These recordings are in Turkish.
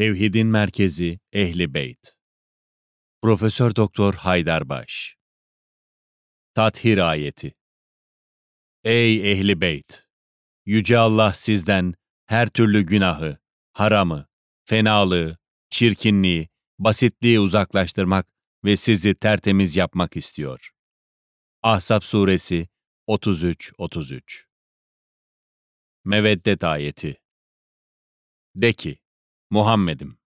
Tevhidin merkezi Ehli Beyt. Profesör Doktor Haydarbaş. Tathir ayeti. Ey Ehli Beyt! Yüce Allah sizden her türlü günahı, haramı, fenalığı, çirkinliği, basitliği uzaklaştırmak ve sizi tertemiz yapmak istiyor. Ahzab suresi 33-33 Meveddet ayeti De ki, Muhammed'im,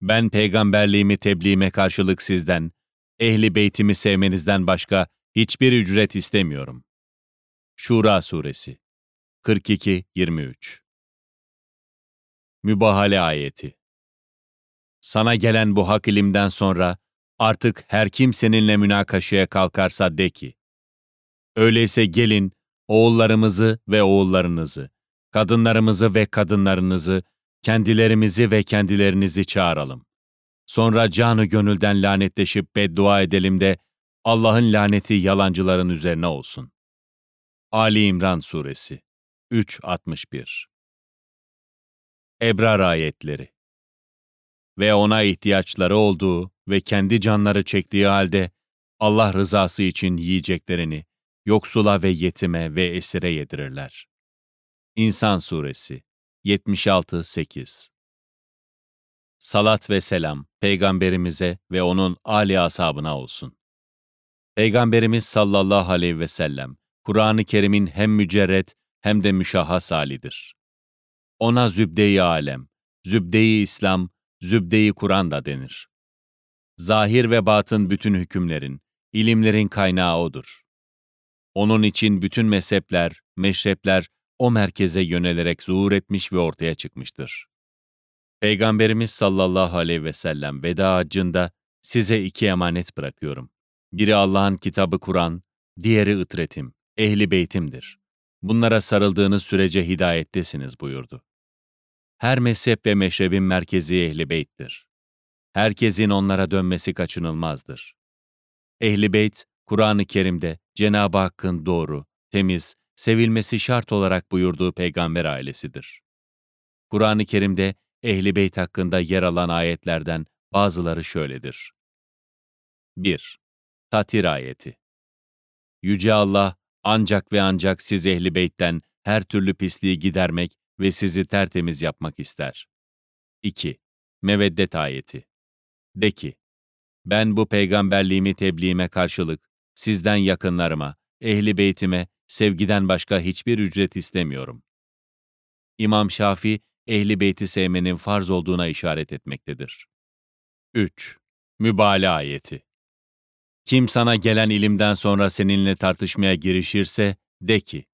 ben peygamberliğimi tebliğime karşılık sizden, ehli beytimi sevmenizden başka hiçbir ücret istemiyorum. Şura Suresi 42-23 Mübahale Ayeti. Sana gelen bu hak ilimden sonra artık her kim seninle münakaşaya kalkarsa de ki, Öyleyse gelin oğullarımızı ve oğullarınızı, kadınlarımızı ve kadınlarınızı, kendilerimizi ve kendilerinizi çağıralım. Sonra canı gönülden lanetleşip beddua edelim de Allah'ın laneti yalancıların üzerine olsun. Ali İmran Suresi 3.61 Ebrar Ayetleri Ve ona ihtiyaçları olduğu ve kendi canları çektiği halde Allah rızası için yiyeceklerini yoksula ve yetime ve esire yedirirler. İnsan Suresi 76-8 Salat ve selam Peygamberimize ve onun âli ashabına olsun. Peygamberimiz sallallahu aleyhi ve sellem, Kur'an-ı Kerim'in hem mücerret hem de müşahhas halidir. Ona zübde-i alem, zübde-i İslam, zübde-i Kur'an da denir. Zahir ve batın bütün hükümlerin, ilimlerin kaynağı O'dur. Onun için bütün mezhepler, meşrepler o merkeze yönelerek zuhur etmiş ve ortaya çıkmıştır. Peygamberimiz sallallahu aleyhi ve sellem veda haccında size iki emanet bırakıyorum. Biri Allah'ın kitabı Kur'an, diğeri ıtretim, ehli beytimdir. Bunlara sarıldığınız sürece hidayettesiniz buyurdu. Her mezhep ve meşrebin merkezi ehli beyttir. Herkesin onlara dönmesi kaçınılmazdır. Ehli beyt, Kur'an-ı Kerim'de Cenab-ı Hakk'ın doğru, temiz, sevilmesi şart olarak buyurduğu peygamber ailesidir. Kur'an-ı Kerim'de Ehli Beyt hakkında yer alan ayetlerden bazıları şöyledir. 1. Tatir ayeti Yüce Allah, ancak ve ancak siz Ehli Beyt'ten her türlü pisliği gidermek ve sizi tertemiz yapmak ister. 2. Meveddet ayeti De ki, ben bu peygamberliğimi tebliğime karşılık, sizden yakınlarıma, ehli beytime sevgiden başka hiçbir ücret istemiyorum. İmam Şafi, ehli beyti sevmenin farz olduğuna işaret etmektedir. 3. Mübale ayeti Kim sana gelen ilimden sonra seninle tartışmaya girişirse, de ki,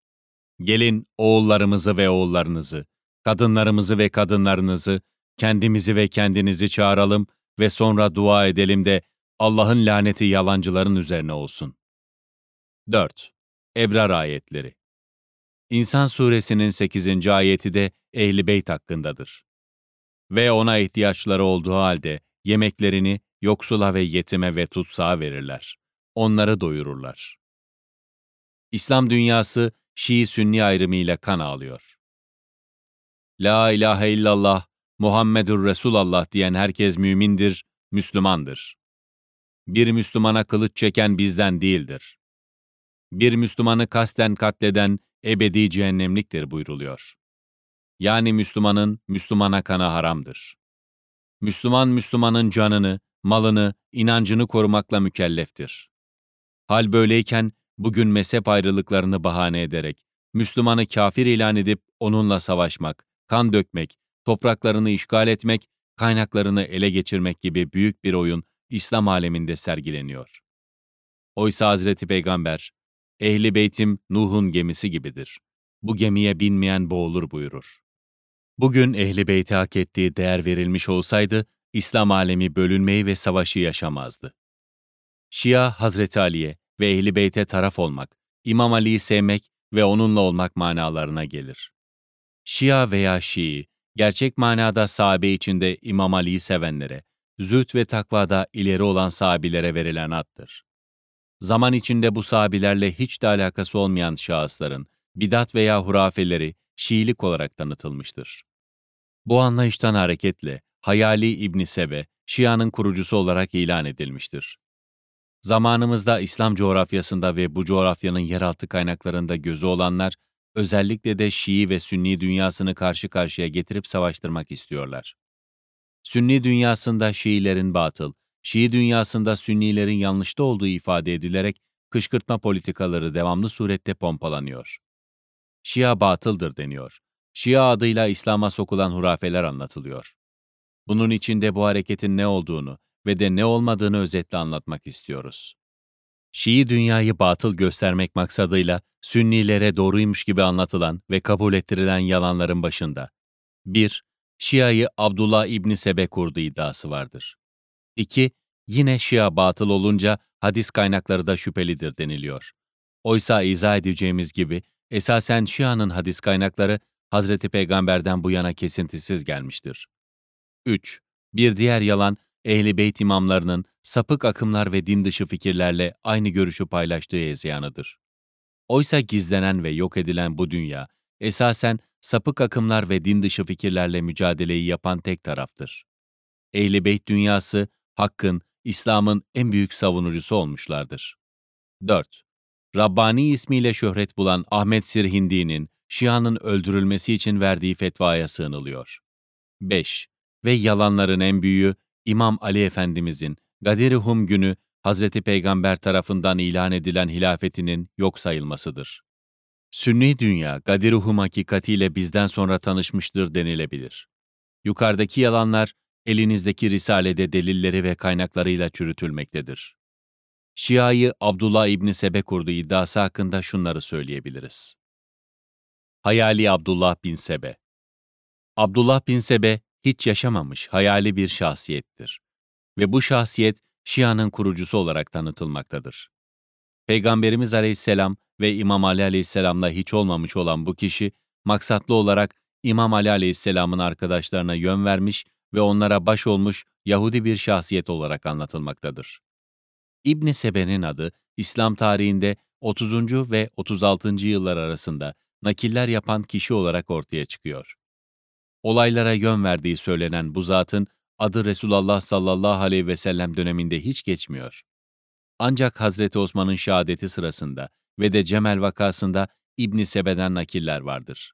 Gelin oğullarımızı ve oğullarınızı, kadınlarımızı ve kadınlarınızı, kendimizi ve kendinizi çağıralım ve sonra dua edelim de Allah'ın laneti yalancıların üzerine olsun. 4. Ebrar ayetleri İnsan suresinin 8. ayeti de Ehl-i Beyt hakkındadır. Ve ona ihtiyaçları olduğu halde yemeklerini yoksula ve yetime ve tutsağa verirler. Onları doyururlar. İslam dünyası Şii-Sünni ayrımıyla kan ağlıyor. La ilahe illallah, Muhammedur Resulallah diyen herkes mümindir, Müslümandır. Bir Müslümana kılıç çeken bizden değildir bir Müslümanı kasten katleden ebedi cehennemliktir buyruluyor. Yani Müslümanın Müslümana kana haramdır. Müslüman Müslümanın canını, malını, inancını korumakla mükelleftir. Hal böyleyken bugün mezhep ayrılıklarını bahane ederek Müslümanı kafir ilan edip onunla savaşmak, kan dökmek, topraklarını işgal etmek, kaynaklarını ele geçirmek gibi büyük bir oyun İslam aleminde sergileniyor. Oysa Hazreti Peygamber Ehli beytim Nuh'un gemisi gibidir. Bu gemiye binmeyen boğulur buyurur. Bugün ehli beyti hak ettiği değer verilmiş olsaydı, İslam alemi bölünmeyi ve savaşı yaşamazdı. Şia, Hazreti Ali'ye ve ehli beyte taraf olmak, İmam Ali'yi sevmek ve onunla olmak manalarına gelir. Şia veya Şii, gerçek manada sahabe içinde İmam Ali'yi sevenlere, züht ve takvada ileri olan sahabilere verilen addır zaman içinde bu sahabilerle hiç de alakası olmayan şahısların bidat veya hurafeleri Şiilik olarak tanıtılmıştır. Bu anlayıştan hareketle Hayali İbn Sebe, Şia'nın kurucusu olarak ilan edilmiştir. Zamanımızda İslam coğrafyasında ve bu coğrafyanın yeraltı kaynaklarında gözü olanlar, özellikle de Şii ve Sünni dünyasını karşı karşıya getirip savaştırmak istiyorlar. Sünni dünyasında Şiilerin batıl, Şii dünyasında Sünnilerin yanlışta olduğu ifade edilerek kışkırtma politikaları devamlı surette pompalanıyor. Şia batıldır deniyor. Şia adıyla İslam'a sokulan hurafeler anlatılıyor. Bunun içinde bu hareketin ne olduğunu ve de ne olmadığını özetle anlatmak istiyoruz. Şii dünyayı batıl göstermek maksadıyla Sünnilere doğruymuş gibi anlatılan ve kabul ettirilen yalanların başında 1. Şia'yı Abdullah İbni Sebe kurdu iddiası vardır. 2. Yine Şia batıl olunca hadis kaynakları da şüphelidir deniliyor. Oysa izah edeceğimiz gibi esasen Şia'nın hadis kaynakları Hazreti Peygamber'den bu yana kesintisiz gelmiştir. 3. Bir diğer yalan, Ehl-i Beyt imamlarının sapık akımlar ve din dışı fikirlerle aynı görüşü paylaştığı ezyanıdır. Oysa gizlenen ve yok edilen bu dünya, esasen sapık akımlar ve din dışı fikirlerle mücadeleyi yapan tek taraftır. Ehl-i Beyt dünyası, Hakk'ın, İslam'ın en büyük savunucusu olmuşlardır. 4. Rabbani ismiyle şöhret bulan Ahmet Sirhindi'nin Şia'nın öldürülmesi için verdiği fetvaya sığınılıyor. 5. Ve yalanların en büyüğü İmam Ali Efendimizin Gadir-i Hum günü Hazreti Peygamber tarafından ilan edilen hilafetinin yok sayılmasıdır. Sünni dünya Gadir-i Hum hakikatiyle bizden sonra tanışmıştır denilebilir. Yukarıdaki yalanlar elinizdeki risalede delilleri ve kaynaklarıyla çürütülmektedir. Şia'yı Abdullah İbni Sebe kurdu iddiası hakkında şunları söyleyebiliriz. Hayali Abdullah bin Sebe Abdullah bin Sebe hiç yaşamamış hayali bir şahsiyettir ve bu şahsiyet Şia'nın kurucusu olarak tanıtılmaktadır. Peygamberimiz Aleyhisselam ve İmam Ali Aleyhisselam'la hiç olmamış olan bu kişi maksatlı olarak İmam Ali Aleyhisselam'ın arkadaşlarına yön vermiş ve onlara baş olmuş Yahudi bir şahsiyet olarak anlatılmaktadır. İbn Sebe'nin adı İslam tarihinde 30. ve 36. yıllar arasında nakiller yapan kişi olarak ortaya çıkıyor. Olaylara yön verdiği söylenen bu zatın adı Resulullah sallallahu aleyhi ve sellem döneminde hiç geçmiyor. Ancak Hazreti Osman'ın şehadeti sırasında ve de Cemel vakasında İbn Sebe'den nakiller vardır.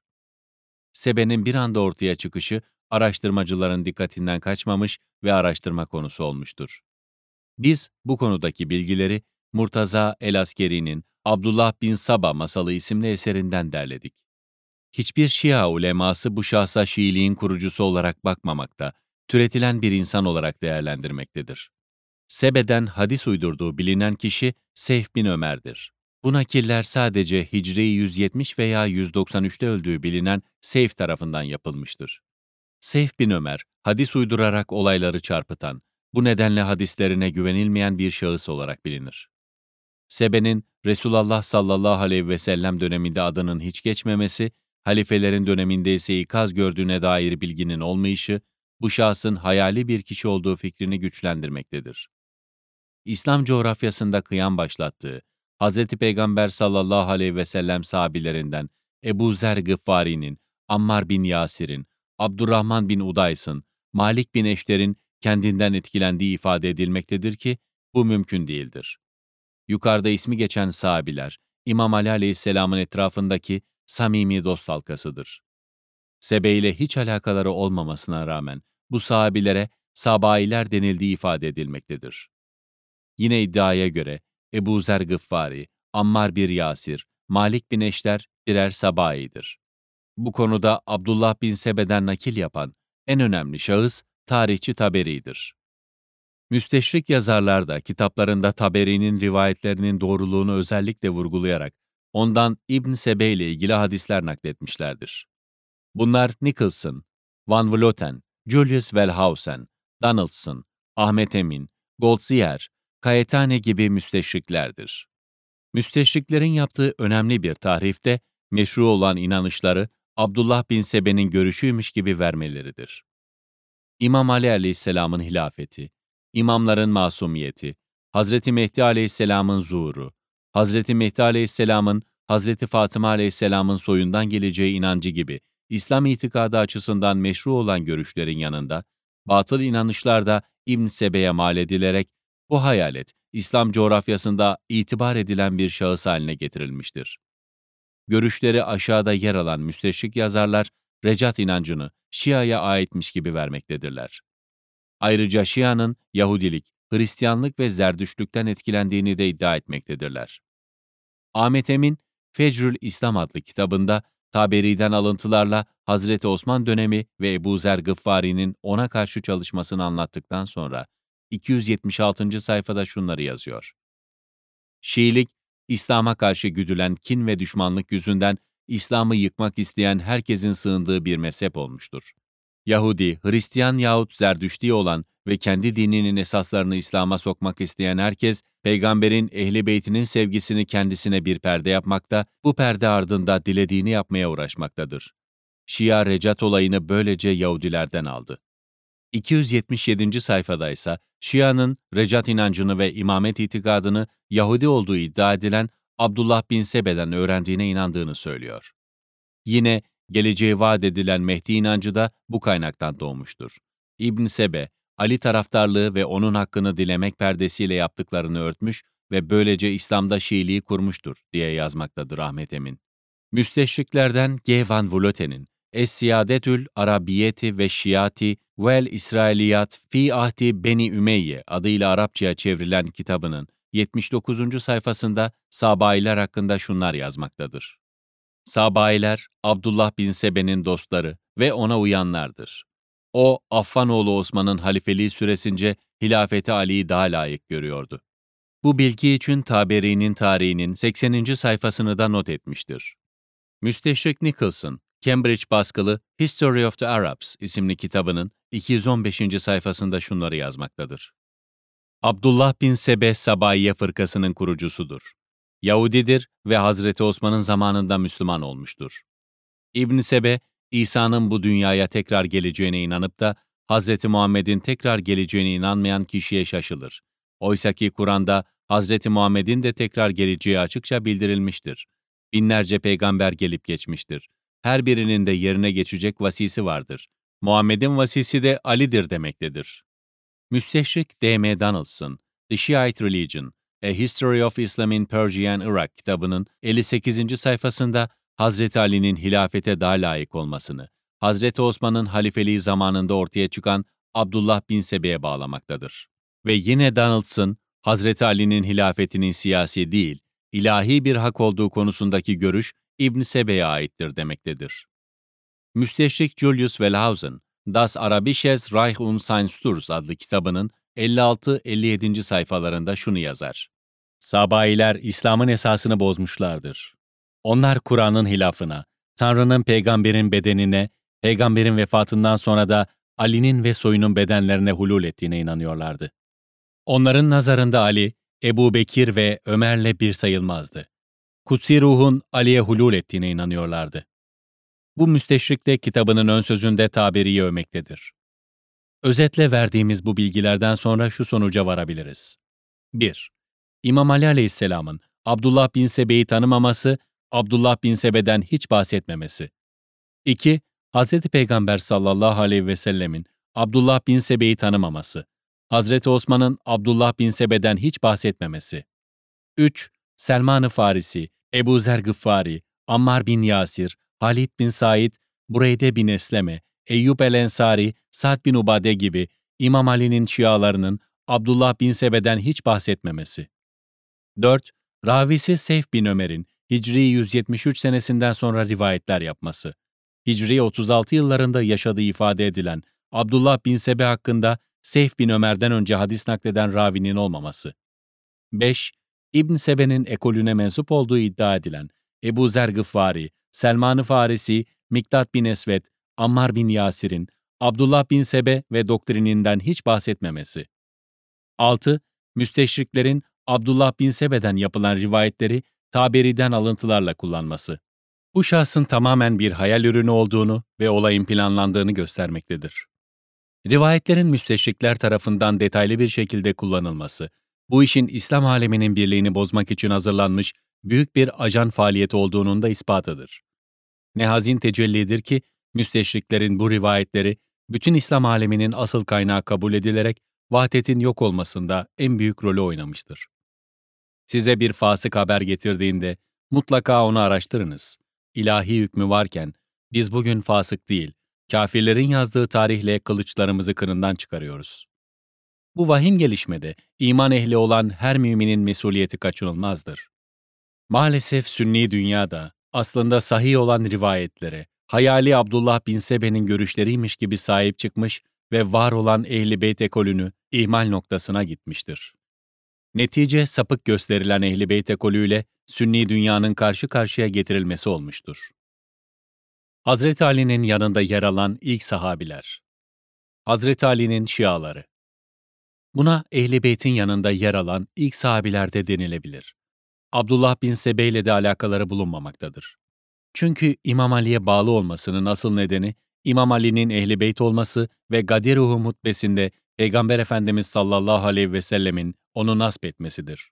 Sebe'nin bir anda ortaya çıkışı araştırmacıların dikkatinden kaçmamış ve araştırma konusu olmuştur. Biz bu konudaki bilgileri Murtaza el-Askeri'nin Abdullah bin Saba masalı isimli eserinden derledik. Hiçbir Şia uleması bu şahsa Şiiliğin kurucusu olarak bakmamakta, türetilen bir insan olarak değerlendirmektedir. Sebe'den hadis uydurduğu bilinen kişi Seyf bin Ömer'dir. Bu nakiller sadece Hicri 170 veya 193'te öldüğü bilinen Seyf tarafından yapılmıştır. Seyf bin Ömer, hadis uydurarak olayları çarpıtan, bu nedenle hadislerine güvenilmeyen bir şahıs olarak bilinir. Sebe'nin Resulullah sallallahu aleyhi ve sellem döneminde adının hiç geçmemesi, halifelerin döneminde ise ikaz gördüğüne dair bilginin olmayışı, bu şahsın hayali bir kişi olduğu fikrini güçlendirmektedir. İslam coğrafyasında kıyam başlattığı, Hz. Peygamber sallallahu aleyhi ve sellem sahabilerinden Ebu Zer Gıffari'nin, Ammar bin Yasir'in, Abdurrahman bin Udays'ın, Malik bin Eşter'in kendinden etkilendiği ifade edilmektedir ki bu mümkün değildir. Yukarıda ismi geçen sahabiler, İmam Ali Aleyhisselam'ın etrafındaki samimi dost halkasıdır. Sebe ile hiç alakaları olmamasına rağmen bu sahabilere Sabayiler denildiği ifade edilmektedir. Yine iddiaya göre Ebu Zer Gıffari, Ammar bir Yasir, Malik bin Eşler birer Sabayi'dir. Bu konuda Abdullah bin Sebe'den nakil yapan en önemli şahıs tarihçi Taberi'dir. Müsteşrik yazarlar da kitaplarında Taberi'nin rivayetlerinin doğruluğunu özellikle vurgulayarak ondan İbn Sebe ile ilgili hadisler nakletmişlerdir. Bunlar Nicholson, Van Vloten, Julius Wellhausen, Donaldson, Ahmet Emin, Goldziher, Cayetane gibi müsteşriklerdir. Müsteşriklerin yaptığı önemli bir tahrifte meşru olan inanışları Abdullah bin Sebe'nin görüşüymüş gibi vermeleridir. İmam Ali aleyhisselamın hilafeti, imamların masumiyeti, Hazreti Mehdi aleyhisselamın zuhuru, Hazreti Mehdi aleyhisselamın Hazreti Fatıma aleyhisselamın soyundan geleceği inancı gibi İslam itikadı açısından meşru olan görüşlerin yanında, batıl inanışlar da İbn Sebe'ye mal edilerek bu hayalet İslam coğrafyasında itibar edilen bir şahıs haline getirilmiştir. Görüşleri aşağıda yer alan müsteşrik yazarlar Recat inancını Şia'ya aitmiş gibi vermektedirler. Ayrıca Şia'nın Yahudilik, Hristiyanlık ve Zerdüştlükten etkilendiğini de iddia etmektedirler. Ahmet Emin, Fecrül İslam adlı kitabında Taberi'den alıntılarla Hazreti Osman dönemi ve Ebu Zer Gıffari'nin ona karşı çalışmasını anlattıktan sonra 276. sayfada şunları yazıyor. Şiilik, İslam'a karşı güdülen kin ve düşmanlık yüzünden İslam'ı yıkmak isteyen herkesin sığındığı bir mezhep olmuştur. Yahudi, Hristiyan yahut Zerdüşti olan ve kendi dininin esaslarını İslam'a sokmak isteyen herkes, peygamberin ehli beytinin sevgisini kendisine bir perde yapmakta, bu perde ardında dilediğini yapmaya uğraşmaktadır. Şia Recat olayını böylece Yahudilerden aldı. 277. sayfada ise Şia'nın Recat inancını ve imamet itikadını Yahudi olduğu iddia edilen Abdullah bin Sebe'den öğrendiğine inandığını söylüyor. Yine geleceği vaat edilen Mehdi inancı da bu kaynaktan doğmuştur. İbn Sebe, Ali taraftarlığı ve onun hakkını dilemek perdesiyle yaptıklarını örtmüş ve böylece İslam'da Şiiliği kurmuştur diye yazmaktadır Ahmet Emin. Müsteşriklerden G. Van Vloten'in Es-Siyadetül Arabiyeti ve Şiati vel İsrailiyat fi Ahdi Beni Ümeyye adıyla Arapçaya çevrilen kitabının 79. sayfasında Sabailer hakkında şunlar yazmaktadır. Sabailer, Abdullah bin Sebe'nin dostları ve ona uyanlardır. O, Affanoğlu Osman'ın halifeliği süresince hilafeti Ali'yi daha layık görüyordu. Bu bilgi için Taberi'nin tarihinin 80. sayfasını da not etmiştir. Müsteşrik Nicholson, Cambridge baskılı History of the Arabs isimli kitabının 215. sayfasında şunları yazmaktadır. Abdullah bin Sebe Sabayiye fırkasının kurucusudur. Yahudidir ve Hazreti Osman'ın zamanında Müslüman olmuştur. İbn Sebe, İsa'nın bu dünyaya tekrar geleceğine inanıp da Hazreti Muhammed'in tekrar geleceğine inanmayan kişiye şaşılır. Oysa ki Kur'an'da Hazreti Muhammed'in de tekrar geleceği açıkça bildirilmiştir. Binlerce peygamber gelip geçmiştir. Her birinin de yerine geçecek vasisi vardır. Muhammed'in vasisi de Ali'dir demektedir. Müsteşrik D.M. Donaldson, The Shiite Religion, A History of Islam in Persia and Iraq kitabının 58. sayfasında Hazreti Ali'nin hilafete daha layık olmasını, Hazreti Osman'ın halifeliği zamanında ortaya çıkan Abdullah bin Sebe'ye bağlamaktadır. Ve yine Donaldson, Hazreti Ali'nin hilafetinin siyasi değil, ilahi bir hak olduğu konusundaki görüş İbn Sebe'ye aittir demektedir. Müsteşrik Julius Wellhausen, Das Arabisches Reich und sein Sturz adlı kitabının 56-57. sayfalarında şunu yazar. Sabayiler İslam'ın esasını bozmuşlardır. Onlar Kur'an'ın hilafına, Tanrı'nın peygamberin bedenine, peygamberin vefatından sonra da Ali'nin ve soyunun bedenlerine hulul ettiğine inanıyorlardı. Onların nazarında Ali, Ebu Bekir ve Ömer'le bir sayılmazdı. Kutsi ruhun Ali'ye hulul ettiğine inanıyorlardı. Bu müsteşrik de kitabının ön sözünde tabiriyi övmektedir. Özetle verdiğimiz bu bilgilerden sonra şu sonuca varabiliriz. 1. İmam Ali Aleyhisselam'ın Abdullah bin Sebe'yi tanımaması, Abdullah bin Sebe'den hiç bahsetmemesi. 2. Hz. Peygamber sallallahu aleyhi ve sellemin Abdullah bin Sebe'yi tanımaması. Hazreti Osman'ın Abdullah bin Sebe'den hiç bahsetmemesi. 3. Selman-ı Farisi, Ebu Zer Gıffari, Ammar bin Yasir, Halid bin Said, Bureyde bin Esleme, Eyyub el-Ensari, Sa'd bin Ubade gibi İmam Ali'nin şialarının Abdullah bin Sebe'den hiç bahsetmemesi. 4. Ravisi Seyf bin Ömer'in Hicri 173 senesinden sonra rivayetler yapması. Hicri 36 yıllarında yaşadığı ifade edilen Abdullah bin Sebe hakkında Seyf bin Ömer'den önce hadis nakleden ravinin olmaması. 5. İbn Sebe'nin ekolüne mensup olduğu iddia edilen Ebu Zer Gıffari, Selman-ı Farisi, Miktat bin Esvet, Ammar bin Yasir'in, Abdullah bin Sebe ve doktrininden hiç bahsetmemesi. 6. Müsteşriklerin Abdullah bin Sebe'den yapılan rivayetleri Taberi'den alıntılarla kullanması. Bu şahsın tamamen bir hayal ürünü olduğunu ve olayın planlandığını göstermektedir. Rivayetlerin müsteşrikler tarafından detaylı bir şekilde kullanılması, bu işin İslam aleminin birliğini bozmak için hazırlanmış büyük bir ajan faaliyeti olduğunun da ispatıdır. Ne hazin tecellidir ki müsteşriklerin bu rivayetleri bütün İslam aleminin asıl kaynağı kabul edilerek vahdetin yok olmasında en büyük rolü oynamıştır. Size bir fasık haber getirdiğinde mutlaka onu araştırınız. İlahi hükmü varken biz bugün fasık değil, kafirlerin yazdığı tarihle kılıçlarımızı kınından çıkarıyoruz. Bu vahim gelişmede iman ehli olan her müminin mesuliyeti kaçınılmazdır. Maalesef sünni dünyada aslında sahih olan rivayetlere, hayali Abdullah bin Sebe'nin görüşleriymiş gibi sahip çıkmış ve var olan Ehli Beyt ekolünü ihmal noktasına gitmiştir. Netice sapık gösterilen Ehli Beyt ekolüyle Sünni dünyanın karşı karşıya getirilmesi olmuştur. Hazreti Ali'nin yanında yer alan ilk sahabiler. Hazreti Ali'nin Şiaları. Buna Ehli Beyt'in yanında yer alan ilk sahabiler de denilebilir. Abdullah bin Sebe ile de alakaları bulunmamaktadır. Çünkü İmam Ali'ye bağlı olmasının asıl nedeni İmam Ali'nin Ehli Beyt olması ve Gadiruhu hutbesinde Peygamber Efendimiz sallallahu aleyhi ve sellemin onu nasp etmesidir.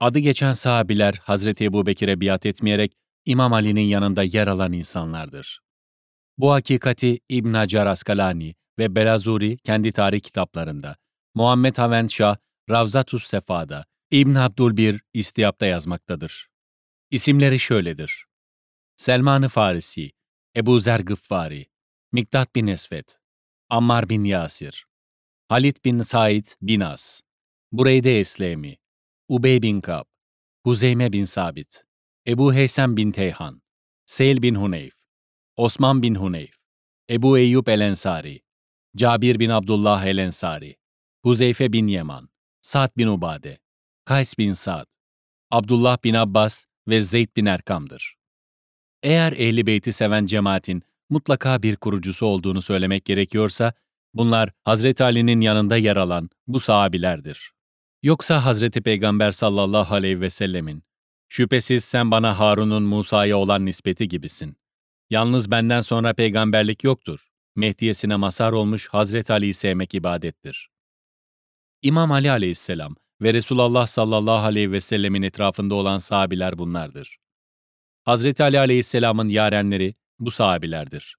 Adı geçen sahabiler Hazreti Ebu Bekir'e biat etmeyerek İmam Ali'nin yanında yer alan insanlardır. Bu hakikati İbn Hacer Askalani ve Belazuri kendi tarih kitaplarında, Muhammed Haven Şah Ravzatus Sefa'da, İbn Abdülbir İstiyap'ta yazmaktadır. İsimleri şöyledir. Selman-ı Farisi, Ebu Zer Gıffari, Miktat bin Esvet, Ammar bin Yasir, Halit bin Said bin As, Bureyde Eslemi, Ubey bin Kab, Huzeyme bin Sabit, Ebu Heysem bin Teyhan, Seyl bin Huneyf, Osman bin Huneyf, Ebu Eyyub el-Ensari, Cabir bin Abdullah el-Ensari, Huzeyfe bin Yeman, Sa'd bin Ubade, Kays bin Sa'd, Abdullah bin Abbas ve Zeyd bin Erkam'dır. Eğer Ehli Beyt'i seven cemaatin mutlaka bir kurucusu olduğunu söylemek gerekiyorsa, bunlar Hazreti Ali'nin yanında yer alan bu sahabilerdir. Yoksa Hazreti Peygamber sallallahu aleyhi ve sellemin, şüphesiz sen bana Harun'un Musa'ya olan nispeti gibisin. Yalnız benden sonra peygamberlik yoktur. Mehdiyesine masar olmuş Hazreti Ali'yi sevmek ibadettir. İmam Ali aleyhisselam ve Resulullah sallallahu aleyhi ve sellemin etrafında olan sahabiler bunlardır. Hazreti Ali aleyhisselamın yarenleri bu sahabilerdir.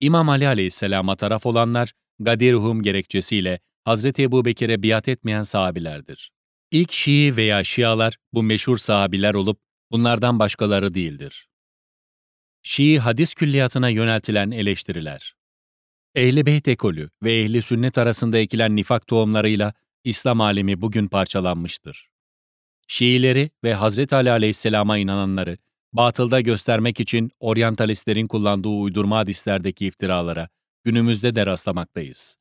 İmam Ali aleyhisselama taraf olanlar, Gadiruhum gerekçesiyle Hazreti Ebu Bekir'e biat etmeyen sahabilerdir. İlk Şii veya Şialar bu meşhur sahabiler olup bunlardan başkaları değildir. Şii hadis külliyatına yöneltilen eleştiriler. Ehli Beyt ekolü ve Ehli Sünnet arasında ekilen nifak tohumlarıyla İslam alemi bugün parçalanmıştır. Şiileri ve Hazreti Ali aleyhisselama inananları batılda göstermek için oryantalistlerin kullandığı uydurma hadislerdeki iftiralara günümüzde de rastlamaktayız.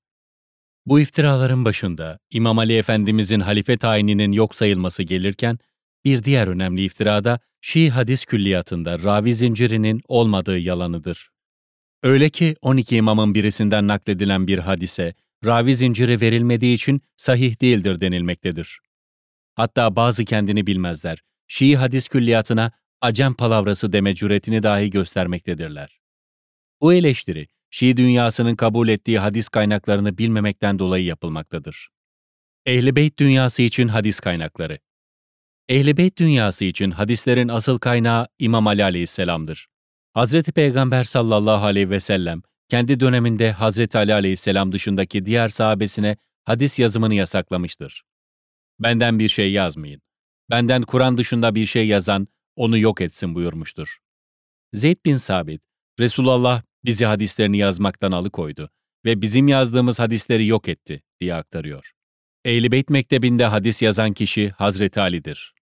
Bu iftiraların başında İmam Ali Efendimizin halife tayininin yok sayılması gelirken, bir diğer önemli iftirada Şii hadis külliyatında ravi zincirinin olmadığı yalanıdır. Öyle ki 12 imamın birisinden nakledilen bir hadise, ravi zinciri verilmediği için sahih değildir denilmektedir. Hatta bazı kendini bilmezler, Şii hadis külliyatına acem palavrası deme cüretini dahi göstermektedirler. Bu eleştiri, Şii dünyasının kabul ettiği hadis kaynaklarını bilmemekten dolayı yapılmaktadır. Ehl-i Beyt dünyası için hadis kaynakları Ehl-i Beyt dünyası için hadislerin asıl kaynağı İmam Ali aleyhisselamdır. Hazreti Peygamber sallallahu aleyhi ve sellem, kendi döneminde Hazreti Ali aleyhisselam dışındaki diğer sahabesine hadis yazımını yasaklamıştır. Benden bir şey yazmayın. Benden Kur'an dışında bir şey yazan, onu yok etsin buyurmuştur. Zeyd bin Sabit, Resulullah bizi hadislerini yazmaktan alıkoydu ve bizim yazdığımız hadisleri yok etti diye aktarıyor. Ehl-i Beyt Mektebi'nde hadis yazan kişi Hazreti Ali'dir.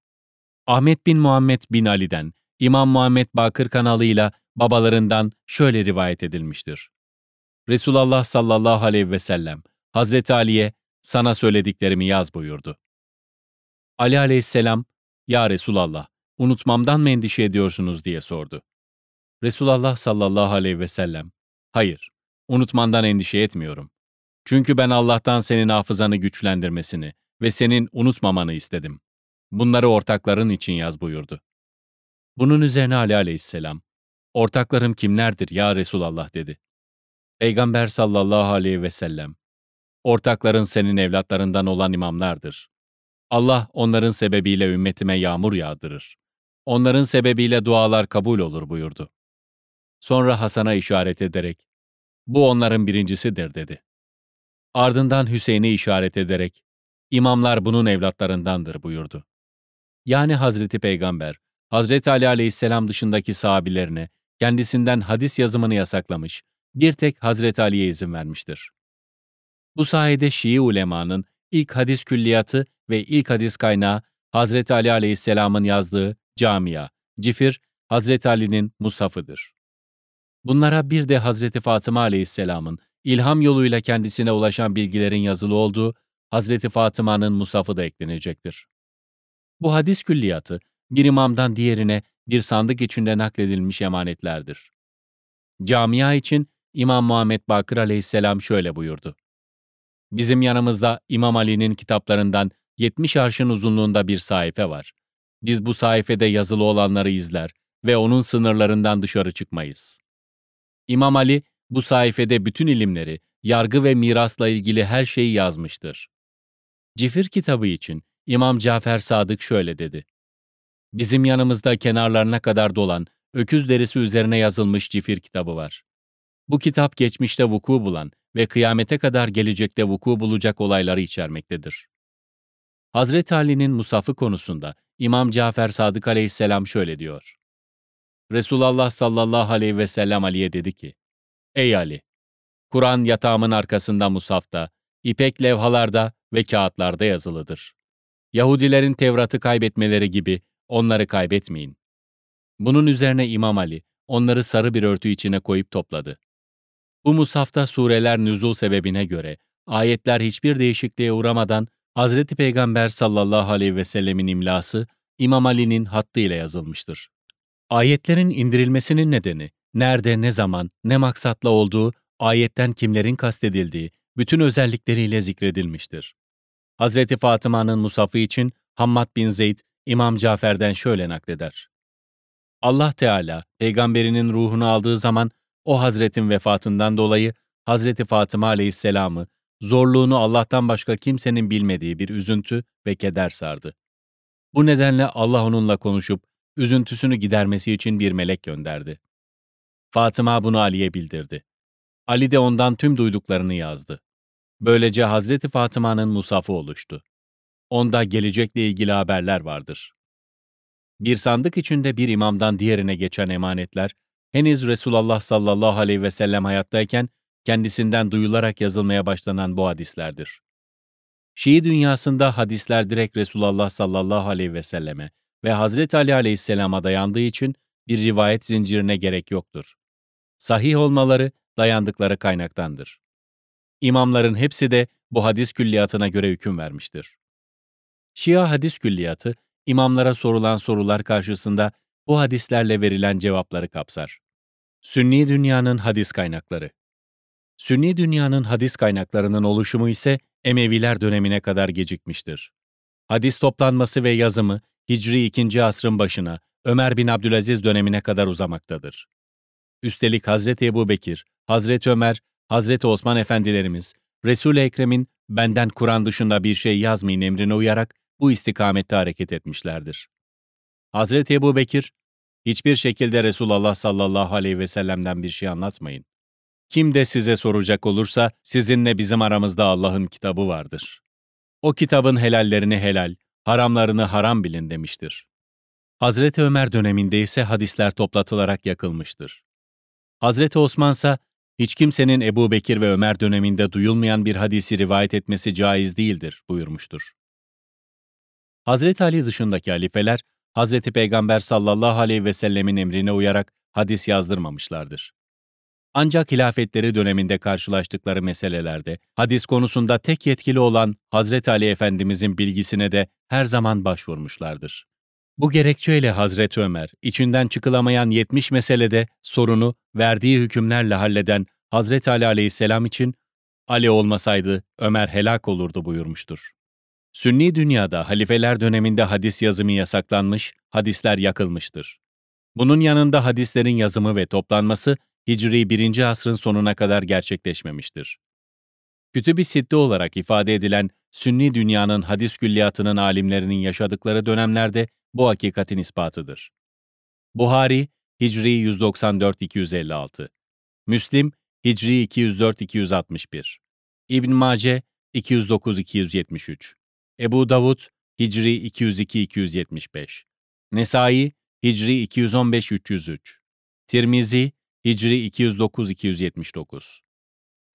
Ahmet bin Muhammed bin Ali'den, İmam Muhammed Bakır kanalıyla babalarından şöyle rivayet edilmiştir. Resulullah sallallahu aleyhi ve sellem Hazreti Ali'ye sana söylediklerimi yaz buyurdu. Ali aleyhisselam, Ya Resulallah, unutmamdan mı endişe ediyorsunuz diye sordu. Resulullah sallallahu aleyhi ve sellem, hayır, unutmandan endişe etmiyorum. Çünkü ben Allah'tan senin hafızanı güçlendirmesini ve senin unutmamanı istedim. Bunları ortakların için yaz buyurdu. Bunun üzerine Ali aleyhisselam, ortaklarım kimlerdir ya Resulallah dedi. Peygamber sallallahu aleyhi ve sellem, ortakların senin evlatlarından olan imamlardır. Allah onların sebebiyle ümmetime yağmur yağdırır. Onların sebebiyle dualar kabul olur buyurdu. Sonra Hasan'a işaret ederek, Bu onların birincisidir dedi. Ardından Hüseyin'i işaret ederek, imamlar bunun evlatlarındandır buyurdu. Yani Hazreti Peygamber, Hazreti Ali aleyhisselam dışındaki sahabilerine kendisinden hadis yazımını yasaklamış, bir tek Hazreti Ali'ye izin vermiştir. Bu sayede Şii ulemanın ilk hadis külliyatı ve ilk hadis kaynağı Hazreti Ali aleyhisselamın yazdığı Camia, Cifir, Hazreti Ali'nin Musaf'ıdır. Bunlara bir de Hazreti Fatıma aleyhisselamın ilham yoluyla kendisine ulaşan bilgilerin yazılı olduğu Hazreti Fatıma'nın Musaf'ı da eklenecektir. Bu hadis külliyatı bir imamdan diğerine bir sandık içinde nakledilmiş emanetlerdir. Camia için İmam Muhammed Bakır aleyhisselam şöyle buyurdu. Bizim yanımızda İmam Ali'nin kitaplarından 70 arşın uzunluğunda bir sayfa var. Biz bu sayfede yazılı olanları izler ve onun sınırlarından dışarı çıkmayız. İmam Ali bu sayfede bütün ilimleri, yargı ve mirasla ilgili her şeyi yazmıştır. Cifir kitabı için İmam Cafer Sadık şöyle dedi. Bizim yanımızda kenarlarına kadar dolan, öküz derisi üzerine yazılmış cifir kitabı var. Bu kitap geçmişte vuku bulan ve kıyamete kadar gelecekte vuku bulacak olayları içermektedir. Hazreti Ali'nin musafı konusunda İmam Cafer Sadık aleyhisselam şöyle diyor. Resulullah sallallahu aleyhi ve sellem Ali'ye dedi ki, Ey Ali! Kur'an yatağımın arkasında musafta, ipek levhalarda ve kağıtlarda yazılıdır. Yahudilerin Tevrat'ı kaybetmeleri gibi onları kaybetmeyin. Bunun üzerine İmam Ali, onları sarı bir örtü içine koyup topladı. Bu musafta sureler nüzul sebebine göre, ayetler hiçbir değişikliğe uğramadan Hazreti Peygamber sallallahu aleyhi ve sellemin imlası İmam Ali'nin hattı ile yazılmıştır. Ayetlerin indirilmesinin nedeni, nerede, ne zaman, ne maksatla olduğu, ayetten kimlerin kastedildiği, bütün özellikleriyle zikredilmiştir. Hazreti Fatıma'nın musafı için Hammad bin Zeyd, İmam Cafer'den şöyle nakleder. Allah Teala, peygamberinin ruhunu aldığı zaman o hazretin vefatından dolayı Hazreti Fatıma aleyhisselamı zorluğunu Allah'tan başka kimsenin bilmediği bir üzüntü ve keder sardı. Bu nedenle Allah onunla konuşup üzüntüsünü gidermesi için bir melek gönderdi. Fatıma bunu Ali'ye bildirdi. Ali de ondan tüm duyduklarını yazdı. Böylece Hazreti Fatıma'nın musafı oluştu. Onda gelecekle ilgili haberler vardır. Bir sandık içinde bir imamdan diğerine geçen emanetler, henüz Resulullah sallallahu aleyhi ve sellem hayattayken kendisinden duyularak yazılmaya başlanan bu hadislerdir. Şii dünyasında hadisler direkt Resulullah sallallahu aleyhi ve selleme ve Hazreti Ali aleyhisselama dayandığı için bir rivayet zincirine gerek yoktur. Sahih olmaları dayandıkları kaynaktandır. İmamların hepsi de bu hadis külliyatına göre hüküm vermiştir. Şia hadis külliyatı, imamlara sorulan sorular karşısında bu hadislerle verilen cevapları kapsar. Sünni dünyanın hadis kaynakları Sünni dünyanın hadis kaynaklarının oluşumu ise Emeviler dönemine kadar gecikmiştir. Hadis toplanması ve yazımı Hicri 2. asrın başına Ömer bin Abdülaziz dönemine kadar uzamaktadır. Üstelik Hazreti Ebu Bekir, Hazreti Ömer, Hazreti Osman efendilerimiz, Resul-i Ekrem'in benden Kur'an dışında bir şey yazmayın emrine uyarak bu istikamette hareket etmişlerdir. Hazreti Ebu Bekir, hiçbir şekilde Resulullah sallallahu aleyhi ve sellem'den bir şey anlatmayın. Kim de size soracak olursa sizinle bizim aramızda Allah'ın kitabı vardır. O kitabın helallerini helal, haramlarını haram bilin demiştir. Hazreti Ömer döneminde ise hadisler toplatılarak yakılmıştır. Hazreti Osman ise hiç kimsenin Ebu Bekir ve Ömer döneminde duyulmayan bir hadisi rivayet etmesi caiz değildir buyurmuştur. Hazreti Ali dışındaki halifeler, Hazreti Peygamber sallallahu aleyhi ve sellemin emrine uyarak hadis yazdırmamışlardır. Ancak hilafetleri döneminde karşılaştıkları meselelerde hadis konusunda tek yetkili olan Hazreti Ali Efendimizin bilgisine de her zaman başvurmuşlardır. Bu gerekçeyle Hazreti Ömer, içinden çıkılamayan 70 meselede sorunu verdiği hükümlerle halleden Hazreti Ali aleyhisselam için Ali olmasaydı Ömer helak olurdu buyurmuştur. Sünni dünyada halifeler döneminde hadis yazımı yasaklanmış, hadisler yakılmıştır. Bunun yanında hadislerin yazımı ve toplanması Hicri 1. asrın sonuna kadar gerçekleşmemiştir. Kütüb-i Sitte olarak ifade edilen Sünni dünyanın hadis külliyatının alimlerinin yaşadıkları dönemlerde bu hakikatin ispatıdır. Buhari, Hicri 194-256, Müslim, Hicri 204-261. İbn Mace 209-273. Ebu Davud Hicri 202-275. Nesai Hicri 215-303. Tirmizi Hicri 209-279.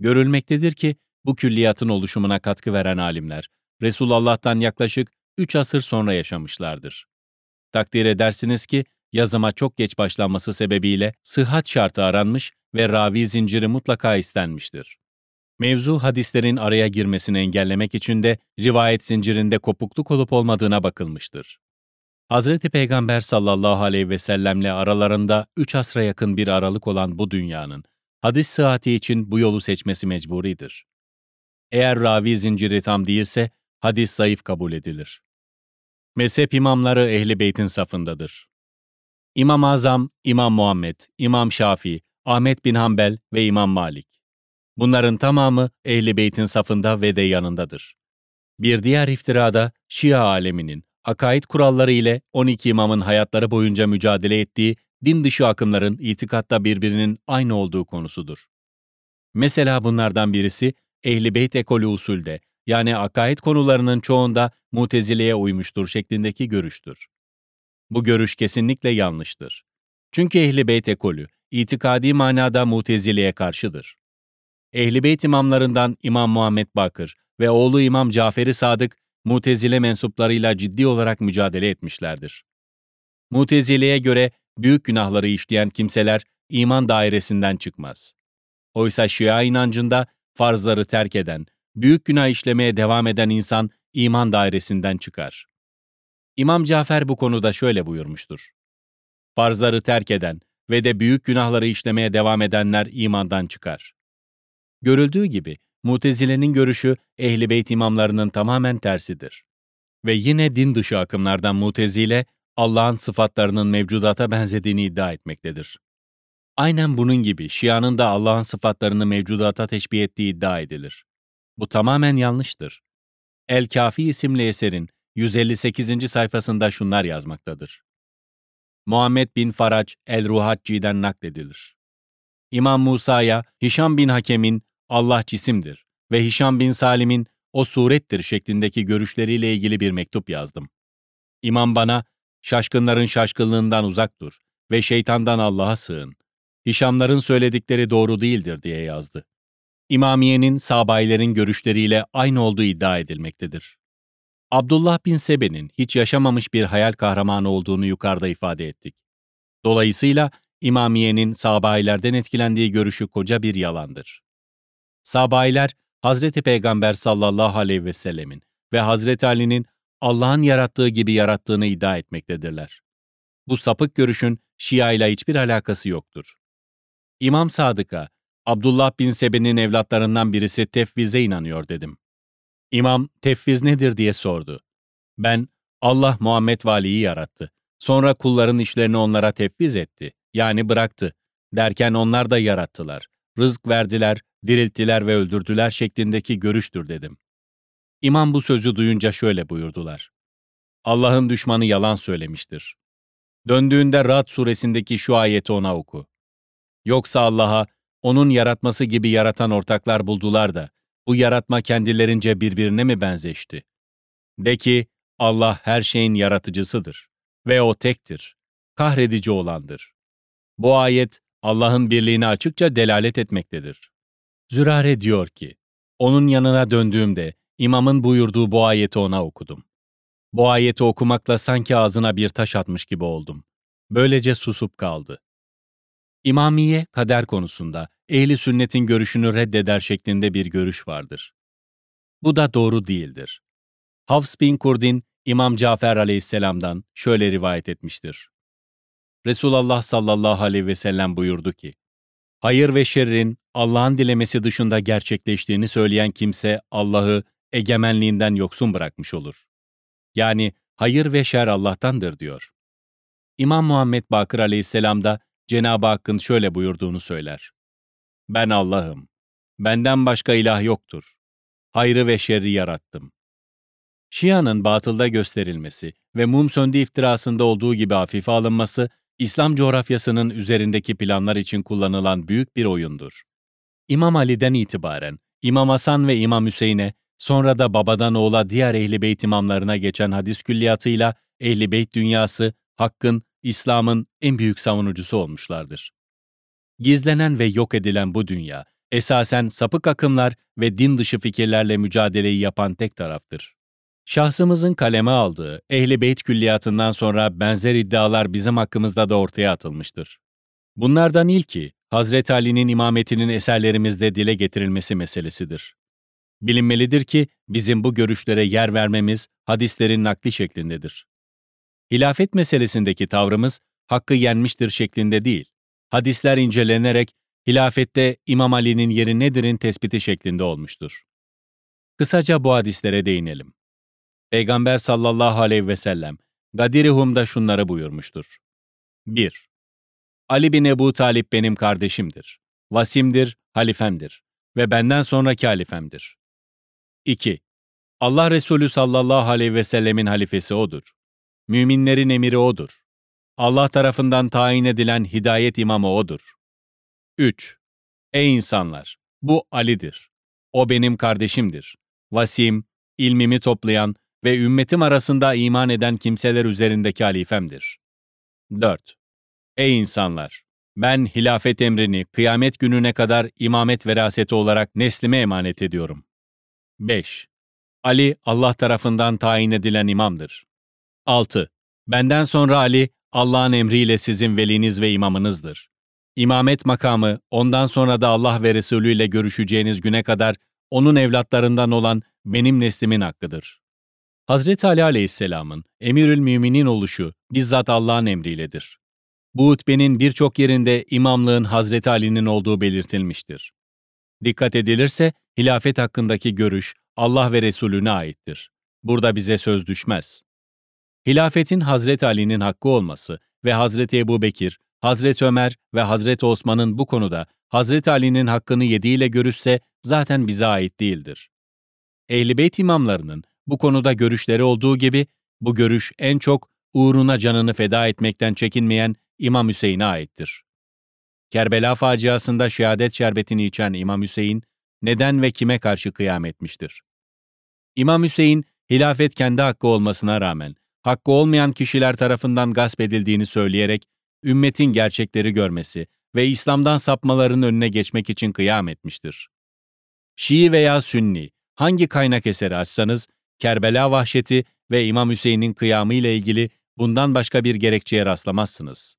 Görülmektedir ki bu külliyatın oluşumuna katkı veren alimler Resulullah'tan yaklaşık 3 asır sonra yaşamışlardır. Takdir edersiniz ki yazıma çok geç başlanması sebebiyle sıhhat şartı aranmış ve ravi zinciri mutlaka istenmiştir. Mevzu hadislerin araya girmesini engellemek için de rivayet zincirinde kopukluk olup olmadığına bakılmıştır. Hazreti Peygamber sallallahu aleyhi ve sellemle aralarında üç asra yakın bir aralık olan bu dünyanın, hadis sıhhati için bu yolu seçmesi mecburidir. Eğer ravi zinciri tam değilse, hadis zayıf kabul edilir. Mezhep imamları Ehli Beyt'in safındadır. İmam Azam, İmam Muhammed, İmam Şafii, Ahmet bin Hanbel ve İmam Malik. Bunların tamamı Ehli Beyt'in safında ve de yanındadır. Bir diğer iftirada Şia aleminin akaid kuralları ile 12 imamın hayatları boyunca mücadele ettiği din dışı akımların itikatta birbirinin aynı olduğu konusudur. Mesela bunlardan birisi Ehli Beyt ekolü usulde yani akaid konularının çoğunda mutezileye uymuştur şeklindeki görüştür. Bu görüş kesinlikle yanlıştır. Çünkü Ehli Beyt ekolü itikadi manada mutezileye karşıdır. Ehli Beyt imamlarından İmam Muhammed Bakır ve oğlu İmam Caferi Sadık, Mutezile mensuplarıyla ciddi olarak mücadele etmişlerdir. Mutezile'ye göre büyük günahları işleyen kimseler iman dairesinden çıkmaz. Oysa Şia inancında farzları terk eden, büyük günah işlemeye devam eden insan iman dairesinden çıkar. İmam Cafer bu konuda şöyle buyurmuştur. Farzları terk eden ve de büyük günahları işlemeye devam edenler imandan çıkar. Görüldüğü gibi Mutezile'nin görüşü Ehl-i Beyt imamlarının tamamen tersidir. Ve yine din dışı akımlardan Mutezile, Allah'ın sıfatlarının mevcudata benzediğini iddia etmektedir. Aynen bunun gibi Şia'nın da Allah'ın sıfatlarını mevcudata teşbih ettiği iddia edilir. Bu tamamen yanlıştır. El-Kafi isimli eserin 158. sayfasında şunlar yazmaktadır. Muhammed bin Farac el-Ruhacci'den nakledilir. İmam Musa'ya Hişam bin Hakem'in Allah cisimdir ve Hişam bin Salim'in o surettir şeklindeki görüşleriyle ilgili bir mektup yazdım. İmam bana, şaşkınların şaşkınlığından uzak dur ve şeytandan Allah'a sığın. Hişamların söyledikleri doğru değildir diye yazdı. İmamiye'nin sabayilerin görüşleriyle aynı olduğu iddia edilmektedir. Abdullah bin Sebe'nin hiç yaşamamış bir hayal kahramanı olduğunu yukarıda ifade ettik. Dolayısıyla İmamiye'nin sabayilerden etkilendiği görüşü koca bir yalandır. Sabayiler, Hazreti Peygamber sallallahu aleyhi ve sellemin ve Hazreti Ali'nin Allah'ın yarattığı gibi yarattığını iddia etmektedirler. Bu sapık görüşün Şia ile hiçbir alakası yoktur. İmam Sadık'a, Abdullah bin Sebe'nin evlatlarından birisi tefvize inanıyor dedim. İmam, tefviz nedir diye sordu. Ben, Allah Muhammed Vali'yi yarattı. Sonra kulların işlerini onlara tefviz etti. Yani bıraktı. Derken onlar da yarattılar. Rızk verdiler, dirilttiler ve öldürdüler şeklindeki görüştür dedim. İmam bu sözü duyunca şöyle buyurdular. Allah'ın düşmanı yalan söylemiştir. Döndüğünde Rad suresindeki şu ayeti ona oku. Yoksa Allah'a onun yaratması gibi yaratan ortaklar buldular da bu yaratma kendilerince birbirine mi benzeşti? De ki Allah her şeyin yaratıcısıdır ve o tektir, kahredici olandır. Bu ayet Allah'ın birliğine açıkça delalet etmektedir. Zürare diyor ki, onun yanına döndüğümde imamın buyurduğu bu ayeti ona okudum. Bu ayeti okumakla sanki ağzına bir taş atmış gibi oldum. Böylece susup kaldı. İmamiye kader konusunda ehli sünnetin görüşünü reddeder şeklinde bir görüş vardır. Bu da doğru değildir. Hafs bin Kurdin İmam Cafer aleyhisselamdan şöyle rivayet etmiştir. Resulullah sallallahu aleyhi ve sellem buyurdu ki, Hayır ve şerrin Allah'ın dilemesi dışında gerçekleştiğini söyleyen kimse Allah'ı egemenliğinden yoksun bırakmış olur. Yani hayır ve şer Allah'tandır diyor. İmam Muhammed Bakır aleyhisselam da Cenab-ı Hakk'ın şöyle buyurduğunu söyler. Ben Allah'ım. Benden başka ilah yoktur. Hayrı ve şerri yarattım. Şia'nın batılda gösterilmesi ve mum söndü iftirasında olduğu gibi hafife alınması, İslam coğrafyasının üzerindeki planlar için kullanılan büyük bir oyundur. İmam Ali'den itibaren İmam Hasan ve İmam Hüseyin'e, sonra da babadan oğula diğer Ehl-i Beyt imamlarına geçen hadis külliyatıyla Ehl-i Beyt dünyası, Hakk'ın, İslam'ın en büyük savunucusu olmuşlardır. Gizlenen ve yok edilen bu dünya, esasen sapık akımlar ve din dışı fikirlerle mücadeleyi yapan tek taraftır. Şahsımızın kaleme aldığı Ehl-i Beyt külliyatından sonra benzer iddialar bizim hakkımızda da ortaya atılmıştır. Bunlardan ilki, Hazreti Ali'nin imametinin eserlerimizde dile getirilmesi meselesidir. Bilinmelidir ki bizim bu görüşlere yer vermemiz hadislerin nakli şeklindedir. Hilafet meselesindeki tavrımız hakkı yenmiştir şeklinde değil, hadisler incelenerek hilafette İmam Ali'nin yeri nedir'in tespiti şeklinde olmuştur. Kısaca bu hadislere değinelim. Peygamber sallallahu aleyhi ve sellem Gadirihum'da şunları buyurmuştur. 1. Ali bin Ebu Talip benim kardeşimdir. Vasimdir, halifemdir ve benden sonraki halifemdir. 2. Allah Resulü sallallahu aleyhi ve sellemin halifesi O'dur. Müminlerin emiri O'dur. Allah tarafından tayin edilen hidayet imamı O'dur. 3. Ey insanlar! Bu Ali'dir. O benim kardeşimdir. Vasim, ilmimi toplayan ve ümmetim arasında iman eden kimseler üzerindeki halifemdir. 4. Ey insanlar! Ben hilafet emrini kıyamet gününe kadar imamet veraseti olarak neslime emanet ediyorum. 5. Ali Allah tarafından tayin edilen imamdır. 6. Benden sonra Ali Allah'ın emriyle sizin veliniz ve imamınızdır. İmamet makamı ondan sonra da Allah ve Resulü ile görüşeceğiniz güne kadar onun evlatlarından olan benim neslimin hakkıdır. Hazreti Ali aleyhisselamın emirül müminin oluşu bizzat Allah'ın emriyledir. Bu hutbenin birçok yerinde imamlığın Hazreti Ali'nin olduğu belirtilmiştir. Dikkat edilirse hilafet hakkındaki görüş Allah ve Resulüne aittir. Burada bize söz düşmez. Hilafetin Hazreti Ali'nin hakkı olması ve Hazreti Ebu Bekir, Hazreti Ömer ve Hazreti Osman'ın bu konuda Hazreti Ali'nin hakkını yediğiyle görüşse zaten bize ait değildir. Ehl-i Beyt imamlarının bu konuda görüşleri olduğu gibi bu görüş en çok uğruna canını feda etmekten çekinmeyen İmam Hüseyin'e aittir. Kerbela faciasında şehadet şerbetini içen İmam Hüseyin, neden ve kime karşı kıyam etmiştir? İmam Hüseyin, hilafet kendi hakkı olmasına rağmen, hakkı olmayan kişiler tarafından gasp edildiğini söyleyerek, ümmetin gerçekleri görmesi ve İslam'dan sapmaların önüne geçmek için kıyam etmiştir. Şii veya Sünni, hangi kaynak eseri açsanız, Kerbela vahşeti ve İmam Hüseyin'in kıyamı ile ilgili bundan başka bir gerekçeye rastlamazsınız.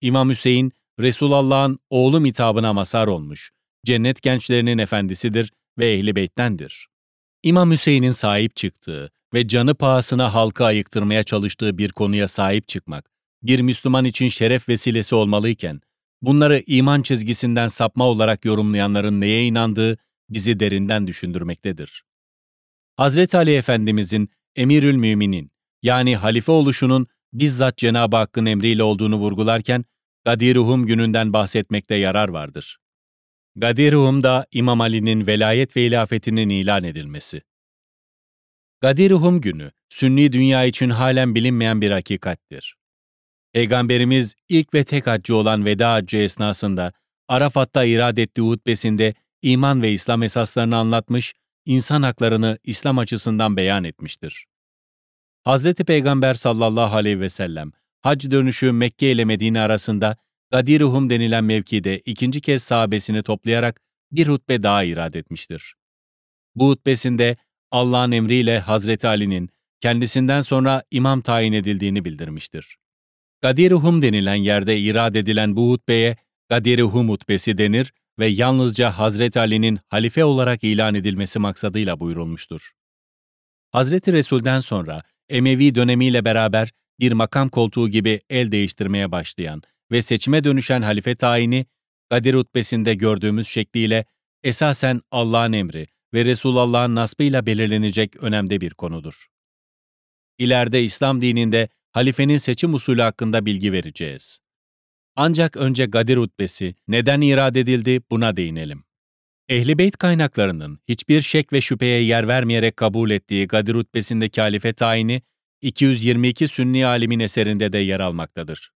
İmam Hüseyin, Resulullah'ın oğlu mitabına mazhar olmuş, cennet gençlerinin efendisidir ve ehli beyttendir. İmam Hüseyin'in sahip çıktığı ve canı pahasına halka ayıktırmaya çalıştığı bir konuya sahip çıkmak, bir Müslüman için şeref vesilesi olmalıyken, bunları iman çizgisinden sapma olarak yorumlayanların neye inandığı bizi derinden düşündürmektedir. Hazreti Ali Efendimizin Emirül Müminin yani halife oluşunun bizzat Cenab-ı Hakk'ın emriyle olduğunu vurgularken Gadiruhum gününden bahsetmekte yarar vardır. Gadiruhum'da İmam Ali'nin velayet ve ilafetinin ilan edilmesi. Gadiruhum günü, Sünni dünya için halen bilinmeyen bir hakikattir. Peygamberimiz ilk ve tek haccı olan veda haccı esnasında Arafat'ta irad ettiği hutbesinde iman ve İslam esaslarını anlatmış, insan haklarını İslam açısından beyan etmiştir. Hz. Peygamber sallallahu aleyhi ve sellem hac dönüşü Mekke ile Medine arasında Gadiruhum denilen mevkide ikinci kez sahabesini toplayarak bir hutbe daha irad etmiştir. Bu hutbesinde Allah'ın emriyle Hazreti Ali'nin kendisinden sonra imam tayin edildiğini bildirmiştir. Gadiruhum denilen yerde irad edilen bu hutbeye Gadiruhum hutbesi denir ve yalnızca Hazreti Ali'nin halife olarak ilan edilmesi maksadıyla buyurulmuştur. Hazreti Resul'den sonra Emevi dönemiyle beraber bir makam koltuğu gibi el değiştirmeye başlayan ve seçime dönüşen halife tayini, Kadir hutbesinde gördüğümüz şekliyle esasen Allah'ın emri ve Resulullah'ın nasbıyla belirlenecek önemde bir konudur. İleride İslam dininde halifenin seçim usulü hakkında bilgi vereceğiz. Ancak önce Gadir hutbesi neden irad edildi buna değinelim. Ehli Beyt kaynaklarının hiçbir şek ve şüpheye yer vermeyerek kabul ettiği Gadir hutbesindeki halife tayini 222 Sünni alimin eserinde de yer almaktadır.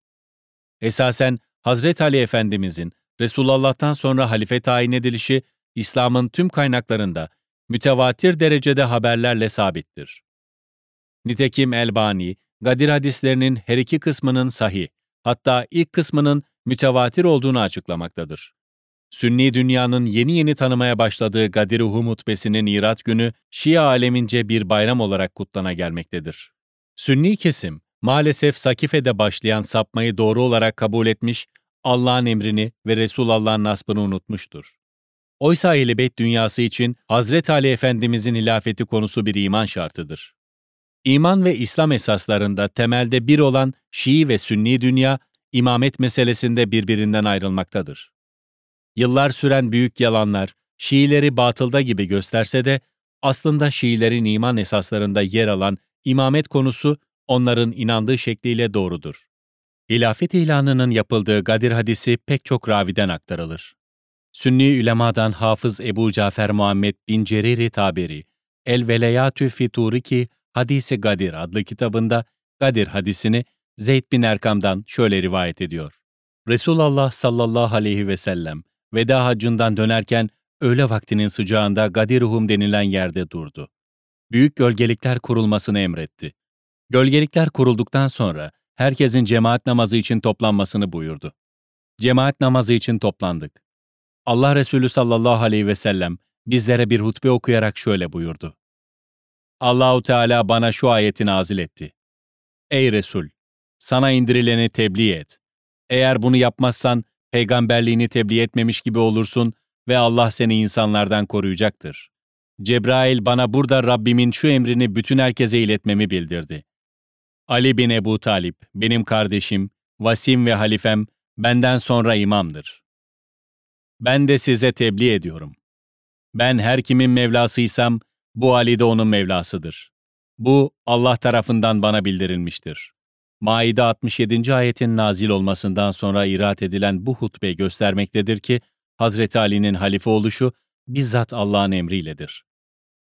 Esasen Hazret Ali Efendimizin Resulullah'tan sonra halife tayin edilişi, İslam'ın tüm kaynaklarında mütevatir derecede haberlerle sabittir. Nitekim Elbani, Gadir hadislerinin her iki kısmının sahih, hatta ilk kısmının mütevatir olduğunu açıklamaktadır. Sünni dünyanın yeni yeni tanımaya başladığı Gadir-i Hum hutbesinin irat günü Şia alemince bir bayram olarak kutlana gelmektedir. Sünni kesim, maalesef Sakife'de başlayan sapmayı doğru olarak kabul etmiş, Allah'ın emrini ve Resulullah'ın nasbını unutmuştur. Oysa ehl dünyası için Hazret Ali Efendimizin hilafeti konusu bir iman şartıdır. İman ve İslam esaslarında temelde bir olan Şii ve Sünni dünya, imamet meselesinde birbirinden ayrılmaktadır. Yıllar süren büyük yalanlar, Şiileri batılda gibi gösterse de, aslında Şiilerin iman esaslarında yer alan imamet konusu onların inandığı şekliyle doğrudur. Hilafet ilanının yapıldığı Gadir hadisi pek çok raviden aktarılır. Sünni ulemadan Hafız Ebu Cafer Muhammed bin Ceriri Taberi, El Veleyatü fi Hadisi Gadir adlı kitabında Gadir hadisini Zeyd bin Erkam'dan şöyle rivayet ediyor. Resulullah sallallahu aleyhi ve sellem veda hacından dönerken öğle vaktinin sıcağında Gadiruhum denilen yerde durdu. Büyük gölgelikler kurulmasını emretti. Gölgelikler kurulduktan sonra herkesin cemaat namazı için toplanmasını buyurdu. Cemaat namazı için toplandık. Allah Resulü sallallahu aleyhi ve sellem bizlere bir hutbe okuyarak şöyle buyurdu. Allahu Teala bana şu ayeti nazil etti. Ey Resul, sana indirileni tebliğ et. Eğer bunu yapmazsan peygamberliğini tebliğ etmemiş gibi olursun ve Allah seni insanlardan koruyacaktır. Cebrail bana burada Rabbimin şu emrini bütün herkese iletmemi bildirdi. Ali bin Ebu Talip, benim kardeşim, vasim ve halifem, benden sonra imamdır. Ben de size tebliğ ediyorum. Ben her kimin Mevlasıysam, bu Ali de onun Mevlasıdır. Bu Allah tarafından bana bildirilmiştir. Maide 67. ayetin nazil olmasından sonra irat edilen bu hutbe göstermektedir ki, Hazreti Ali'nin halife oluşu bizzat Allah'ın emriyledir.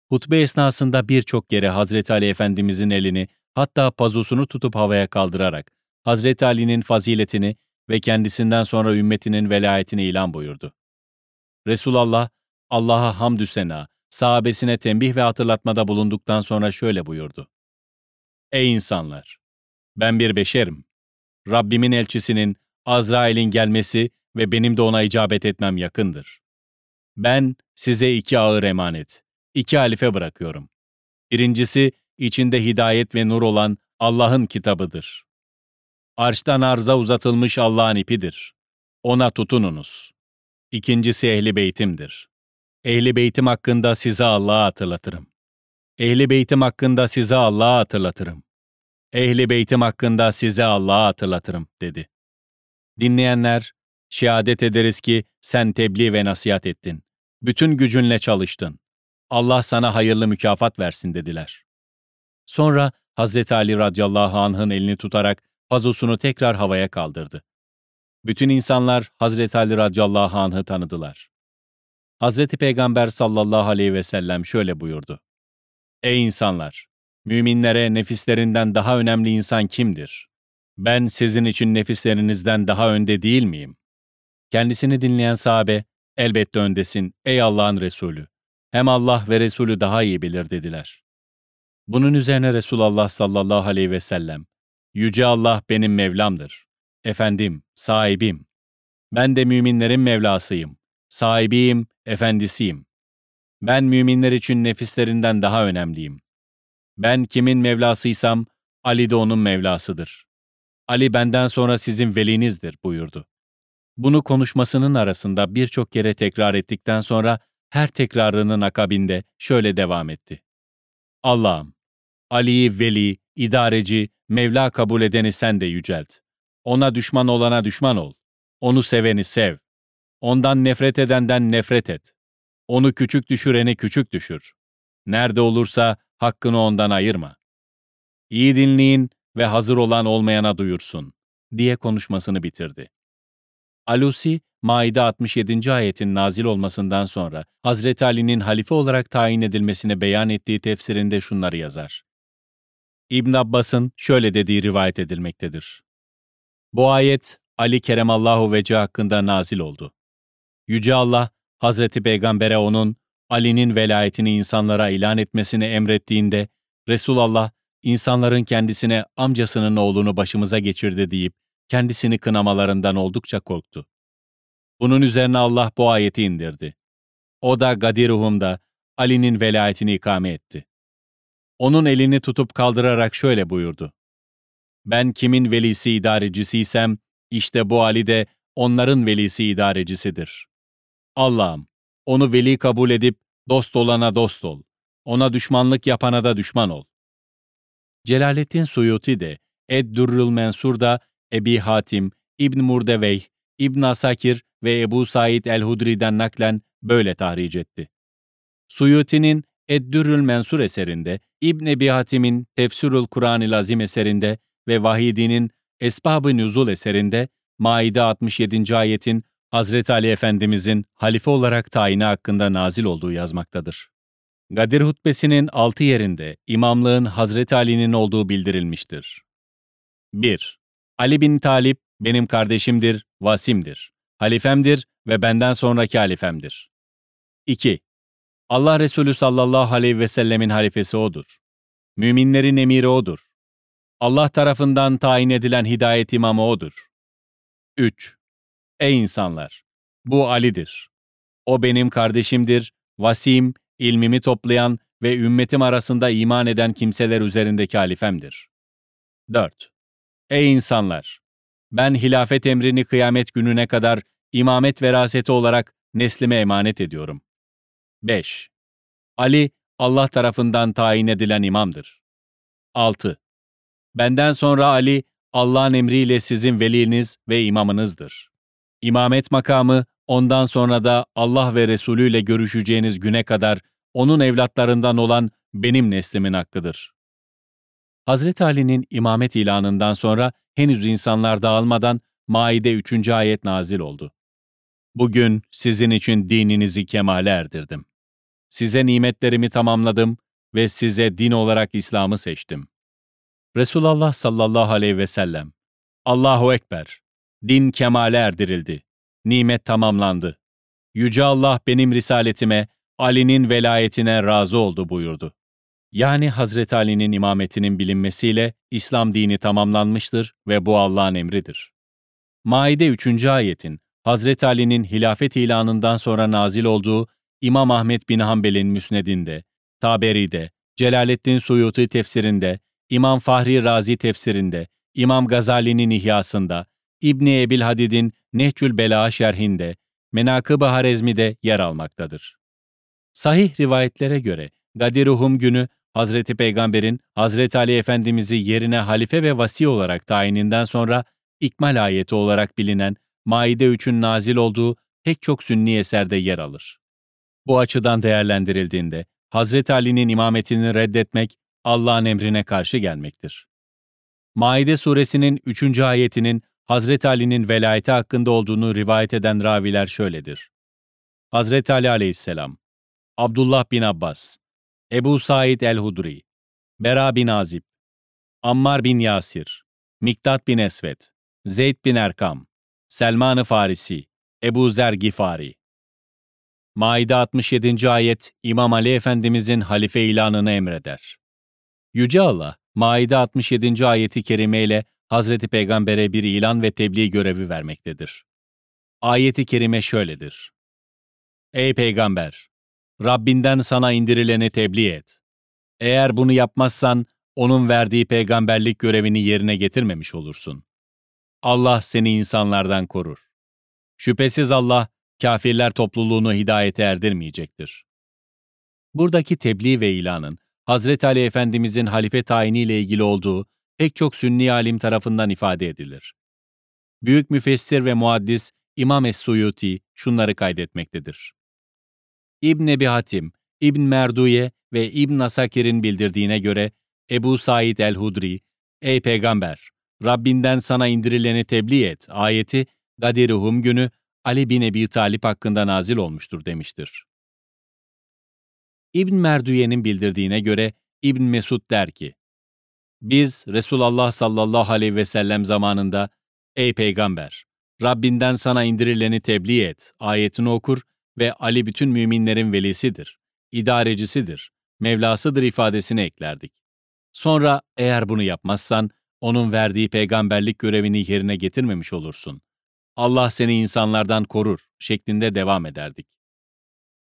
Hutbe esnasında birçok kere Hazreti Ali Efendimizin elini, hatta pazusunu tutup havaya kaldırarak, Hazreti Ali'nin faziletini ve kendisinden sonra ümmetinin velayetini ilan buyurdu. Resulullah, Allah'a hamdü sena, sahabesine tembih ve hatırlatmada bulunduktan sonra şöyle buyurdu. Ey insanlar! Ben bir beşerim. Rabbimin elçisinin, Azrail'in gelmesi ve benim de ona icabet etmem yakındır. Ben size iki ağır emanet, iki halife bırakıyorum. Birincisi, içinde hidayet ve nur olan Allah'ın kitabıdır. Arştan arza uzatılmış Allah'ın ipidir. Ona tutununuz. İkincisi ehli beytimdir. Ehli beytim hakkında size Allah'ı hatırlatırım. Ehli beytim hakkında size Allah'ı hatırlatırım. Ehli beytim hakkında size Allah'ı hatırlatırım, dedi. Dinleyenler, şehadet ederiz ki sen tebliğ ve nasihat ettin. Bütün gücünle çalıştın. Allah sana hayırlı mükafat versin dediler. Sonra Hazreti Ali radıyallahu anh'ın elini tutarak pazusunu tekrar havaya kaldırdı. Bütün insanlar Hazreti Ali radıyallahu anh'ı tanıdılar. Hazreti Peygamber sallallahu aleyhi ve sellem şöyle buyurdu. Ey insanlar! Müminlere nefislerinden daha önemli insan kimdir? Ben sizin için nefislerinizden daha önde değil miyim? Kendisini dinleyen sahabe, elbette öndesin ey Allah'ın Resulü. Hem Allah ve Resulü daha iyi bilir dediler. Bunun üzerine Resulullah sallallahu aleyhi ve sellem, Yüce Allah benim Mevlamdır. Efendim, sahibim. Ben de müminlerin Mevlasıyım. Sahibiyim, efendisiyim. Ben müminler için nefislerinden daha önemliyim. Ben kimin Mevlasıysam, Ali de onun Mevlasıdır. Ali benden sonra sizin velinizdir buyurdu. Bunu konuşmasının arasında birçok kere tekrar ettikten sonra her tekrarının akabinde şöyle devam etti. Allah'ım, Ali'yi veli, idareci, Mevla kabul edeni sen de yücelt. Ona düşman olana düşman ol. Onu seveni sev. Ondan nefret edenden nefret et. Onu küçük düşüreni küçük düşür. Nerede olursa hakkını ondan ayırma. İyi dinleyin ve hazır olan olmayana duyursun, diye konuşmasını bitirdi. Alusi, Maide 67. ayetin nazil olmasından sonra Hazreti Ali'nin halife olarak tayin edilmesini beyan ettiği tefsirinde şunları yazar. İbn Abbas'ın şöyle dediği rivayet edilmektedir. Bu ayet Ali Keremallahu Vece hakkında nazil oldu. Yüce Allah, Hazreti Peygamber'e onun, Ali'nin velayetini insanlara ilan etmesini emrettiğinde, Resulullah, insanların kendisine amcasının oğlunu başımıza geçirdi deyip, kendisini kınamalarından oldukça korktu. Bunun üzerine Allah bu ayeti indirdi. O da Gadiruhum'da Ali'nin velayetini ikame etti. Onun elini tutup kaldırarak şöyle buyurdu. Ben kimin velisi idarecisiysem, işte bu Ali de onların velisi idarecisidir. Allah'ım, onu veli kabul edip dost olana dost ol. Ona düşmanlık yapana da düşman ol. Celaleddin Suyuti de Ed-Durrul Mensur'da Ebi Hatim, İbn Murdeveyh, İbn Asakir ve Ebu Said el-Hudri'den naklen böyle tahric etti. Suyuti'nin Eddürrül Mensur eserinde, İbn Ebi Hatim'in Tefsirül Kur'an-ı Azim eserinde ve Vahidi'nin Esbab-ı Nüzul eserinde Maide 67. ayetin Hazreti Ali Efendimizin halife olarak tayini hakkında nazil olduğu yazmaktadır. Gadir hutbesinin altı yerinde imamlığın Hazreti Ali'nin olduğu bildirilmiştir. 1. Ali bin Talip benim kardeşimdir, vasimdir, halifemdir ve benden sonraki halifemdir. 2. Allah Resulü sallallahu aleyhi ve sellemin halifesi O'dur. Müminlerin emiri O'dur. Allah tarafından tayin edilen hidayet imamı O'dur. 3. Ey insanlar! Bu Ali'dir. O benim kardeşimdir, vasim, ilmimi toplayan ve ümmetim arasında iman eden kimseler üzerindeki halifemdir. 4. Ey insanlar! Ben hilafet emrini kıyamet gününe kadar imamet veraseti olarak neslime emanet ediyorum. 5. Ali, Allah tarafından tayin edilen imamdır. 6. Benden sonra Ali, Allah'ın emriyle sizin veliniz ve imamınızdır. İmamet makamı, ondan sonra da Allah ve Resulü ile görüşeceğiniz güne kadar onun evlatlarından olan benim neslimin hakkıdır. Hazreti Ali'nin imamet ilanından sonra henüz insanlar dağılmadan Maide 3. ayet nazil oldu. Bugün sizin için dininizi kemale erdirdim. Size nimetlerimi tamamladım ve size din olarak İslam'ı seçtim. Resulullah sallallahu aleyhi ve sellem, Allahu Ekber, din kemale erdirildi, nimet tamamlandı. Yüce Allah benim risaletime, Ali'nin velayetine razı oldu buyurdu. Yani Hazreti Ali'nin imametinin bilinmesiyle İslam dini tamamlanmıştır ve bu Allah'ın emridir. Maide 3. ayetin Hazreti Ali'nin hilafet ilanından sonra nazil olduğu İmam Ahmet bin Hanbel'in müsnedinde, Taberi'de, Celaleddin Suyuti tefsirinde, İmam Fahri Razi tefsirinde, İmam Gazali'nin İhyasında, İbni Ebil Hadid'in Nehcül Bela şerhinde, Menakıb-ı Harezmi'de yer almaktadır. Sahih rivayetlere göre Gadiruhum günü Hazreti Peygamber'in Hazreti Ali Efendimiz'i yerine halife ve vasi olarak tayininden sonra ikmal ayeti olarak bilinen Maide 3'ün nazil olduğu pek çok sünni eserde yer alır. Bu açıdan değerlendirildiğinde Hazreti Ali'nin imametini reddetmek Allah'ın emrine karşı gelmektir. Maide suresinin 3. ayetinin Hazreti Ali'nin velayeti hakkında olduğunu rivayet eden raviler şöyledir. Hazreti Ali aleyhisselam, Abdullah bin Abbas, Ebu Said el-Hudri, Bera bin Azib, Ammar bin Yasir, Miktat bin Esvet, Zeyd bin Erkam, Selman-ı Farisi, Ebu Zer Gifari. Maide 67. ayet İmam Ali Efendimizin halife ilanını emreder. Yüce Allah, Maide 67. ayeti kerime Hazreti Peygamber'e bir ilan ve tebliğ görevi vermektedir. Ayeti kerime şöyledir. Ey Peygamber! Rabbinden sana indirileni tebliğ et. Eğer bunu yapmazsan, onun verdiği peygamberlik görevini yerine getirmemiş olursun. Allah seni insanlardan korur. Şüphesiz Allah, kafirler topluluğunu hidayete erdirmeyecektir. Buradaki tebliğ ve ilanın, Hazreti Ali Efendimizin halife tayiniyle ilgili olduğu pek çok sünni alim tarafından ifade edilir. Büyük müfessir ve muaddis İmam Es-Suyuti şunları kaydetmektedir. İbn Ebi Hatim, İbn Merduye ve İbn Asakir'in bildirdiğine göre Ebu Said el-Hudri, Ey peygamber, Rabbinden sana indirileni tebliğ et ayeti Gadir-i günü Ali bin Ebi Talip hakkında nazil olmuştur demiştir. İbn Merdüye'nin bildirdiğine göre İbn Mesud der ki, Biz Resulullah sallallahu aleyhi ve sellem zamanında Ey peygamber! Rabbinden sana indirileni tebliğ et, ayetini okur ve Ali bütün müminlerin velisidir, idarecisidir, Mevlasıdır ifadesini eklerdik. Sonra eğer bunu yapmazsan, onun verdiği peygamberlik görevini yerine getirmemiş olursun. Allah seni insanlardan korur şeklinde devam ederdik.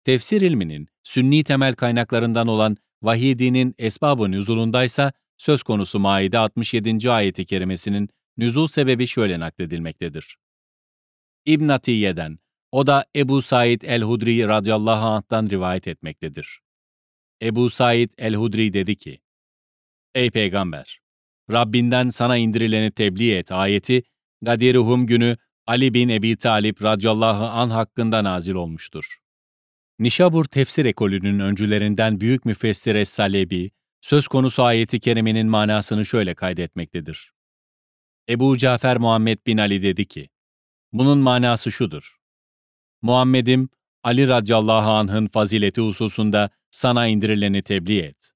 Tefsir ilminin sünni temel kaynaklarından olan vahidinin esbab-ı nüzulundaysa söz konusu Maide 67. ayeti kerimesinin nüzul sebebi şöyle nakledilmektedir. İbn Atiye'den, o da Ebu Said el-Hudri radıyallahu anh'tan rivayet etmektedir. Ebu Said el-Hudri dedi ki, Ey Peygamber! Rabbinden sana indirileni tebliğ et ayeti, Gadiruhum günü Ali bin Ebi Talip radıyallahu an hakkında nazil olmuştur. Nişabur tefsir ekolünün öncülerinden büyük müfessir Es-Salebi, söz konusu ayeti kerimenin manasını şöyle kaydetmektedir. Ebu Cafer Muhammed bin Ali dedi ki, bunun manası şudur. Muhammed'im, Ali radıyallahu anh'ın fazileti hususunda sana indirileni tebliğ et.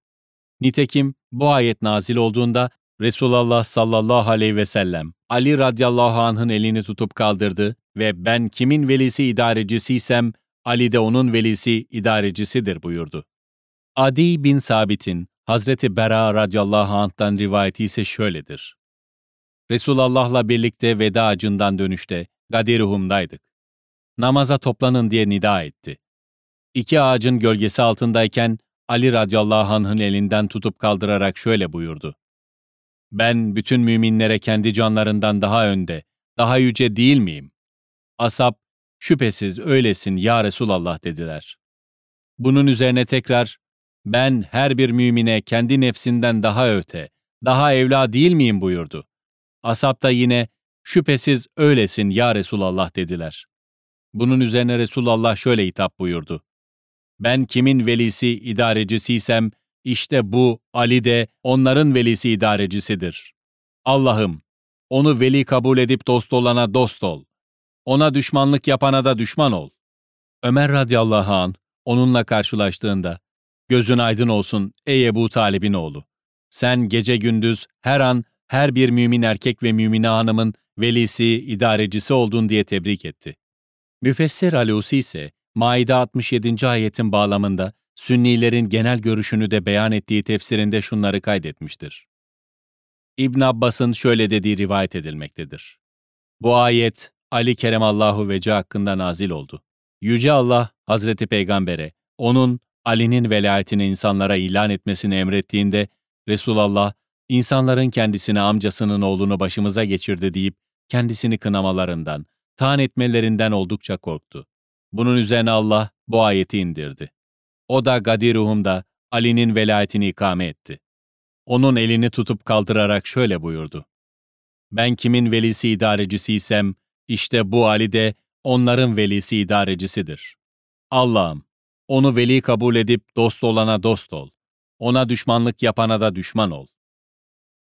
Nitekim bu ayet nazil olduğunda Resulullah sallallahu aleyhi ve sellem Ali radıyallahu anh'ın elini tutup kaldırdı ve ben kimin velisi idarecisiysem Ali de onun velisi idarecisidir buyurdu. Adi bin Sabit'in Hazreti Bera radıyallahu anh'tan rivayeti ise şöyledir. Resulullah'la birlikte veda acından dönüşte Gadiruhum'daydık. Namaza toplanın diye nida etti. İki ağacın gölgesi altındayken Ali radıyallahu anh'ın elinden tutup kaldırarak şöyle buyurdu. Ben bütün müminlere kendi canlarından daha önde, daha yüce değil miyim? Asap, şüphesiz öylesin ya Resulallah dediler. Bunun üzerine tekrar, ben her bir mümine kendi nefsinden daha öte, daha evla değil miyim buyurdu. Asap da yine, şüphesiz öylesin ya Resulallah dediler. Bunun üzerine Resulullah şöyle hitap buyurdu. Ben kimin velisi idarecisiysem, işte bu Ali de onların velisi idarecisidir. Allah'ım, onu veli kabul edip dost olana dost ol. Ona düşmanlık yapana da düşman ol. Ömer radıyallahu an onunla karşılaştığında, gözün aydın olsun ey Ebu Talib'in oğlu. Sen gece gündüz her an her bir mümin erkek ve mümine hanımın velisi, idarecisi oldun diye tebrik etti. Müfessir Alusi ise Maide 67. ayetin bağlamında Sünnilerin genel görüşünü de beyan ettiği tefsirinde şunları kaydetmiştir. İbn Abbas'ın şöyle dediği rivayet edilmektedir. Bu ayet Ali Keremallahu Vece hakkında nazil oldu. Yüce Allah Hazreti Peygamber'e onun Ali'nin velayetini insanlara ilan etmesini emrettiğinde Resulullah insanların kendisine amcasının oğlunu başımıza geçirdi deyip kendisini kınamalarından, taan etmelerinden oldukça korktu. Bunun üzerine Allah bu ayeti indirdi. O da Gadiruhum'da Ali'nin velayetini ikame etti. Onun elini tutup kaldırarak şöyle buyurdu. Ben kimin velisi idarecisiysem, işte bu Ali de onların velisi idarecisidir. Allah'ım, onu veli kabul edip dost olana dost ol. Ona düşmanlık yapana da düşman ol.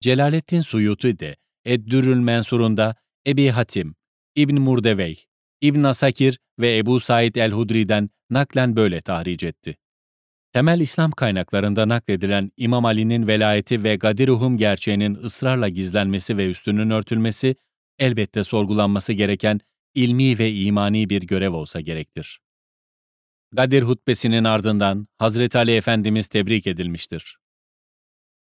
Celaleddin Suyuti de Eddürül Mensur'unda Ebi Hatim, İbn Murdevey, İbn Asakir ve Ebu Said el-Hudri'den naklen böyle tahric etti. Temel İslam kaynaklarında nakledilen İmam Ali'nin velayeti ve Gadiruhum gerçeğinin ısrarla gizlenmesi ve üstünün örtülmesi, elbette sorgulanması gereken ilmi ve imani bir görev olsa gerektir. Gadir hutbesinin ardından Hazreti Ali Efendimiz tebrik edilmiştir.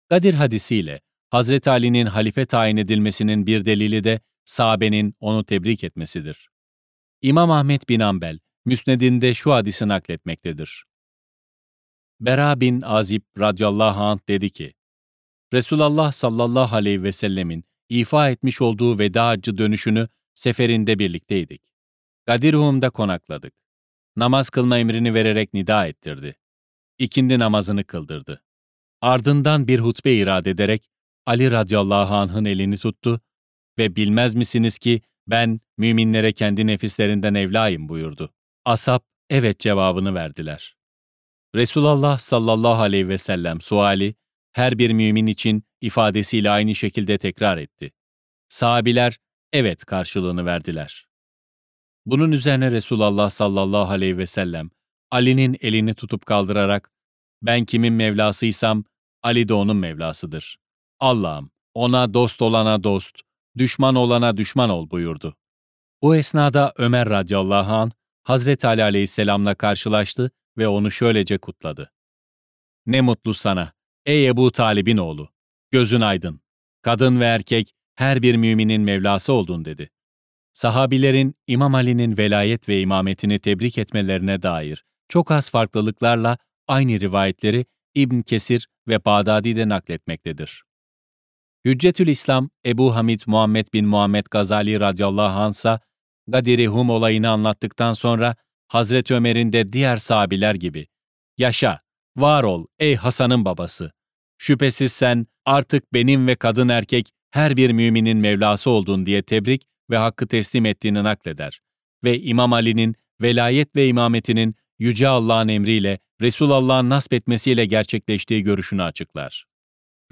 Gadir hadisiyle Hazreti Ali'nin halife tayin edilmesinin bir delili de sahabenin onu tebrik etmesidir. İmam Ahmet bin Ambel, Müsned'inde şu hadisi nakletmektedir. Bera bin Azib radıyallahu anh dedi ki, Resulullah sallallahu aleyhi ve sellemin ifa etmiş olduğu veda hacı dönüşünü seferinde birlikteydik. Gadirhum'da konakladık. Namaz kılma emrini vererek nida ettirdi. İkindi namazını kıldırdı. Ardından bir hutbe irade ederek Ali radıyallahu anh'ın elini tuttu ve bilmez misiniz ki ben müminlere kendi nefislerinden evlayım buyurdu. Asap evet cevabını verdiler. Resulullah sallallahu aleyhi ve sellem suali her bir mümin için ifadesiyle aynı şekilde tekrar etti. Sahabiler evet karşılığını verdiler. Bunun üzerine Resulullah sallallahu aleyhi ve sellem Ali'nin elini tutup kaldırarak ben kimin Mevlasıysam Ali de onun Mevlasıdır. Allah'ım ona dost olana dost, düşman olana düşman ol buyurdu. Bu esnada Ömer radıyallahu an Hazreti Ali aleyhisselamla karşılaştı ve onu şöylece kutladı. Ne mutlu sana, ey Ebu Talib'in oğlu, gözün aydın, kadın ve erkek her bir müminin Mevlası oldun dedi. Sahabilerin İmam Ali'nin velayet ve imametini tebrik etmelerine dair çok az farklılıklarla aynı rivayetleri İbn Kesir ve Bağdadi de nakletmektedir. Hüccetül İslam Ebu Hamid Muhammed bin Muhammed Gazali radıyallahu anh'a Gadiri Hum olayını anlattıktan sonra Hazreti Ömer'in de diğer sahabiler gibi Yaşa, var ol ey Hasan'ın babası. Şüphesiz sen artık benim ve kadın erkek her bir müminin Mevlası oldun diye tebrik ve hakkı teslim ettiğini nakleder ve İmam Ali'nin velayet ve imametinin Yüce Allah'ın emriyle Resulullah'ın nasp etmesiyle gerçekleştiği görüşünü açıklar.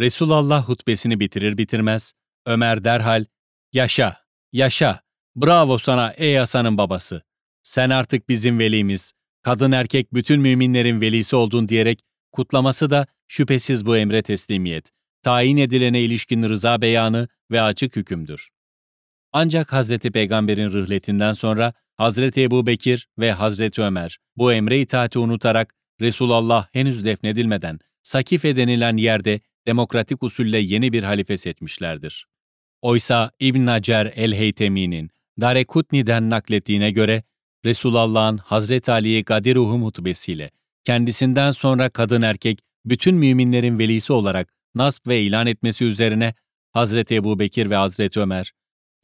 Resulullah hutbesini bitirir bitirmez, Ömer derhal, yaşa, yaşa, bravo sana ey Hasan'ın babası. Sen artık bizim velimiz, kadın erkek bütün müminlerin velisi oldun diyerek kutlaması da şüphesiz bu emre teslimiyet, tayin edilene ilişkin rıza beyanı ve açık hükümdür. Ancak Hazreti Peygamber'in rıhletinden sonra Hazreti Ebu Bekir ve Hazreti Ömer bu emre itaati unutarak Resulullah henüz defnedilmeden Sakife denilen yerde demokratik usulle yeni bir halife seçmişlerdir. Oysa İbn Hacer el-Heytemi'nin Darekutni'den naklettiğine göre Resulullah'ın Hazreti Ali'yi Gadiruhum hutbesiyle kendisinden sonra kadın erkek bütün müminlerin velisi olarak nasp ve ilan etmesi üzerine Hazreti Ebu Bekir ve Hazreti Ömer,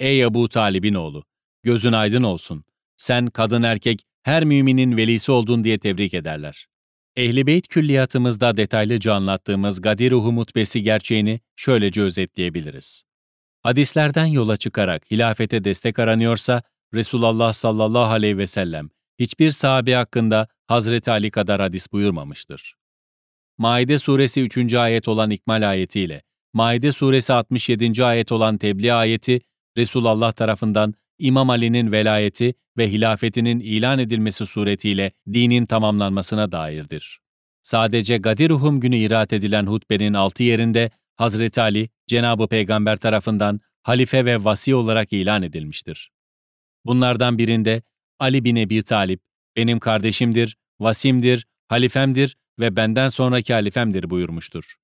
Ey Ebu Talib'in oğlu, gözün aydın olsun, sen kadın erkek her müminin velisi oldun diye tebrik ederler. Ehli Beyt külliyatımızda detaylıca anlattığımız Gadiruhu mutbesi gerçeğini şöylece özetleyebiliriz. Hadislerden yola çıkarak hilafete destek aranıyorsa, Resulullah sallallahu aleyhi ve sellem hiçbir sahabe hakkında Hazreti Ali kadar hadis buyurmamıştır. Maide suresi 3. ayet olan ikmal ayetiyle, Maide suresi 67. ayet olan tebliğ ayeti, Resulullah tarafından İmam Ali'nin velayeti ve hilafetinin ilan edilmesi suretiyle dinin tamamlanmasına dairdir. Sadece Gadiruhum günü irat edilen hutbenin altı yerinde Hazreti Ali, Cenab-ı Peygamber tarafından halife ve vasi olarak ilan edilmiştir. Bunlardan birinde Ali bin Ebi Talip, benim kardeşimdir, vasimdir, halifemdir ve benden sonraki halifemdir buyurmuştur.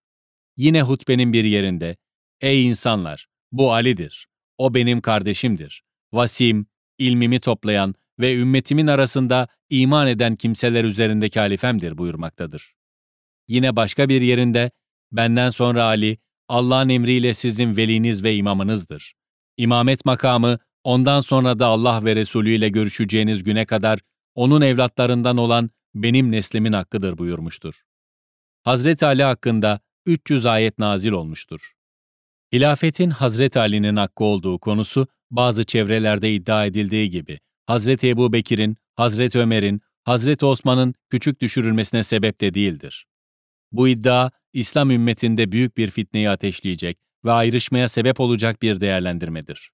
Yine hutbenin bir yerinde, ey insanlar, bu Ali'dir, o benim kardeşimdir, vasim, ilmimi toplayan ve ümmetimin arasında iman eden kimseler üzerindeki halifemdir buyurmaktadır. Yine başka bir yerinde, benden sonra Ali, Allah'ın emriyle sizin veliniz ve imamınızdır. İmamet makamı, ondan sonra da Allah ve Resulü ile görüşeceğiniz güne kadar onun evlatlarından olan benim neslimin hakkıdır buyurmuştur. Hazreti Ali hakkında 300 ayet nazil olmuştur. Hilafetin Hazreti Ali'nin hakkı olduğu konusu bazı çevrelerde iddia edildiği gibi Hazreti Ebu Bekir'in, Hazreti Ömer'in, Hazreti Osman'ın küçük düşürülmesine sebep de değildir. Bu iddia, İslam ümmetinde büyük bir fitneyi ateşleyecek ve ayrışmaya sebep olacak bir değerlendirmedir.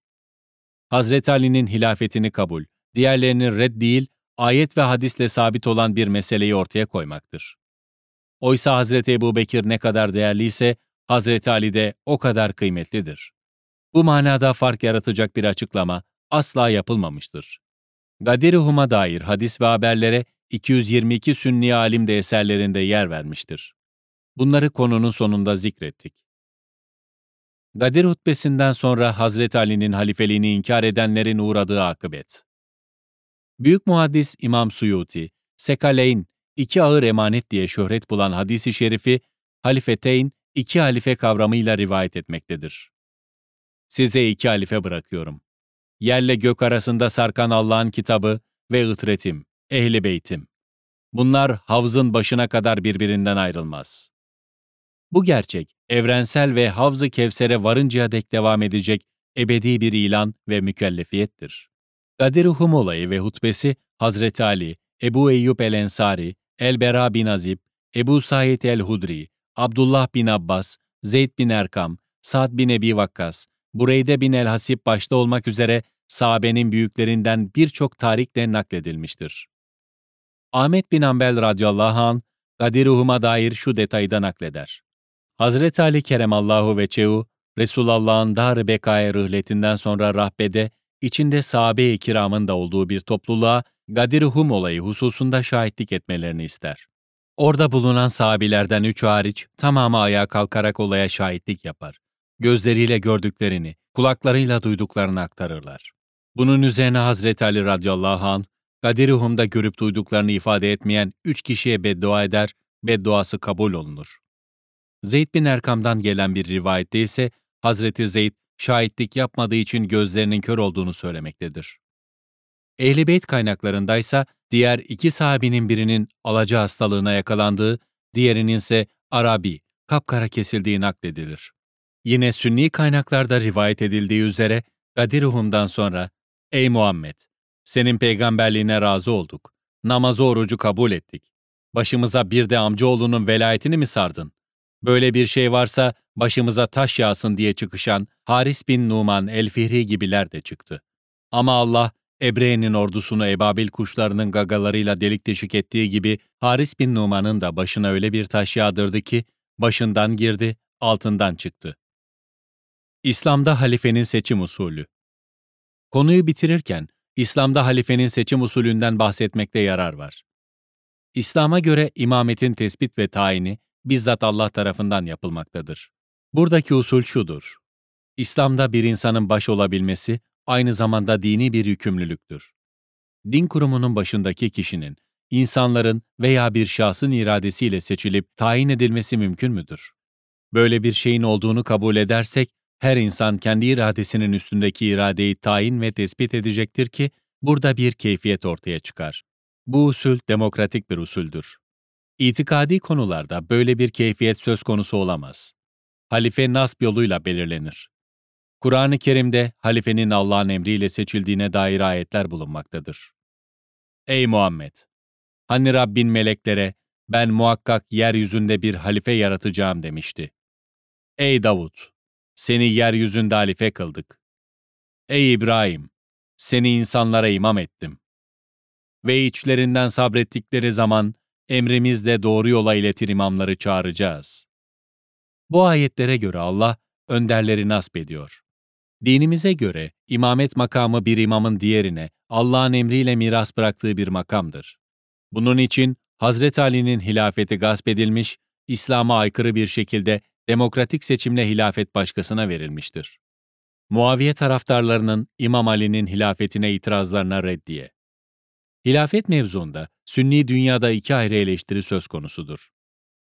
Hazreti Ali'nin hilafetini kabul, diğerlerinin red değil, ayet ve hadisle sabit olan bir meseleyi ortaya koymaktır. Oysa Hazreti Ebu Bekir ne kadar değerliyse, Hazreti Ali de o kadar kıymetlidir. Bu manada fark yaratacak bir açıklama asla yapılmamıştır. Gadir-i dair hadis ve haberlere 222 sünni alim de eserlerinde yer vermiştir. Bunları konunun sonunda zikrettik. Gadir hutbesinden sonra Hazreti Ali'nin halifeliğini inkar edenlerin uğradığı akıbet. Büyük muhaddis İmam Suyuti, Sekaleyn, iki ağır emanet diye şöhret bulan hadisi şerifi, halifeteyn, iki halife kavramıyla rivayet etmektedir. Size iki halife bırakıyorum. Yerle gök arasında sarkan Allah'ın kitabı ve ıtretim, ehli beytim. Bunlar havzın başına kadar birbirinden ayrılmaz. Bu gerçek, evrensel ve Havz-ı Kevser'e varıncaya dek devam edecek ebedi bir ilan ve mükellefiyettir. Kadir-i Hum olayı ve hutbesi Hazreti Ali, Ebu Eyyub el-Ensari, El-Bera bin Azib, Ebu Said el-Hudri, Abdullah bin Abbas, Zeyd bin Erkam, Sa'd bin Ebi Vakkas, Bureyde bin el-Hasib başta olmak üzere sahabenin büyüklerinden birçok tarikle nakledilmiştir. Ahmet bin Ambel radıyallahu an Gadir-i Hum'a dair şu detayı da nakleder. Hazreti Ali Keremallahu ve Çehu, Resulullah'ın dar bekaya rıhletinden sonra rahbede, içinde sahabe-i kiramın da olduğu bir topluluğa Gadir Hum olayı hususunda şahitlik etmelerini ister. Orada bulunan sahabilerden üç hariç tamamı ayağa kalkarak olaya şahitlik yapar. Gözleriyle gördüklerini, kulaklarıyla duyduklarını aktarırlar. Bunun üzerine Hazreti Ali radıyallahu anh, Gadir Hum'da görüp duyduklarını ifade etmeyen üç kişiye beddua eder, bedduası kabul olunur. Zeyd bin Erkam'dan gelen bir rivayette ise Hazreti Zeyd şahitlik yapmadığı için gözlerinin kör olduğunu söylemektedir. Ehl-i Beyt kaynaklarındaysa diğer iki sahabinin birinin alaca hastalığına yakalandığı, diğerinin ise Arabi, kapkara kesildiği nakledilir. Yine Sünni kaynaklarda rivayet edildiği üzere Gadiruhum'dan sonra Ey Muhammed! Senin peygamberliğine razı olduk. Namazı orucu kabul ettik. Başımıza bir de amcaoğlunun velayetini mi sardın? Böyle bir şey varsa başımıza taş yağsın diye çıkışan Haris bin Numan el-Fihri gibiler de çıktı. Ama Allah Ebre'nin ordusunu ebabil kuşlarının gagalarıyla delik deşik ettiği gibi Haris bin Numan'ın da başına öyle bir taş yağdırdı ki başından girdi, altından çıktı. İslam'da halifenin seçim usulü Konuyu bitirirken İslam'da halifenin seçim usulünden bahsetmekte yarar var. İslam'a göre imametin tespit ve tayini bizzat Allah tarafından yapılmaktadır. Buradaki usul şudur. İslam'da bir insanın baş olabilmesi aynı zamanda dini bir yükümlülüktür. Din kurumunun başındaki kişinin, insanların veya bir şahsın iradesiyle seçilip tayin edilmesi mümkün müdür? Böyle bir şeyin olduğunu kabul edersek, her insan kendi iradesinin üstündeki iradeyi tayin ve tespit edecektir ki, burada bir keyfiyet ortaya çıkar. Bu usul demokratik bir usuldür. İtikadi konularda böyle bir keyfiyet söz konusu olamaz. Halife nasb yoluyla belirlenir. Kur'an-ı Kerim'de halifenin Allah'ın emriyle seçildiğine dair ayetler bulunmaktadır. Ey Muhammed! Hani Rabbin meleklere, ben muhakkak yeryüzünde bir halife yaratacağım demişti. Ey Davut! Seni yeryüzünde halife kıldık. Ey İbrahim! Seni insanlara imam ettim. Ve içlerinden sabrettikleri zaman emrimizle doğru yola iletir imamları çağıracağız. Bu ayetlere göre Allah önderleri nasp ediyor. Dinimize göre imamet makamı bir imamın diğerine Allah'ın emriyle miras bıraktığı bir makamdır. Bunun için Hazreti Ali'nin hilafeti gasp edilmiş, İslam'a aykırı bir şekilde demokratik seçimle hilafet başkasına verilmiştir. Muaviye taraftarlarının İmam Ali'nin hilafetine itirazlarına reddiye. Hilafet mevzuunda Sünni dünyada iki ayrı eleştiri söz konusudur.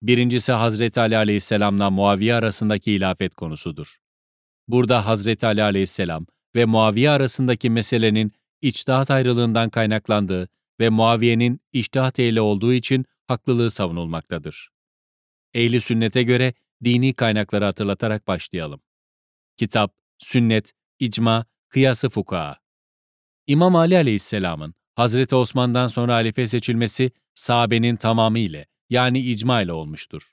Birincisi Hazreti Ali aleyhisselamla Muaviye arasındaki hilafet konusudur. Burada Hazreti Ali aleyhisselam ve Muaviye arasındaki meselenin içtihat ayrılığından kaynaklandığı ve Muaviye'nin içtihat ehli olduğu için haklılığı savunulmaktadır. Ehli sünnete göre dini kaynakları hatırlatarak başlayalım. Kitap, sünnet, icma, kıyası fukaha. İmam Ali aleyhisselamın Hazreti Osman'dan sonra halife seçilmesi sahabenin tamamı ile yani icma ile olmuştur.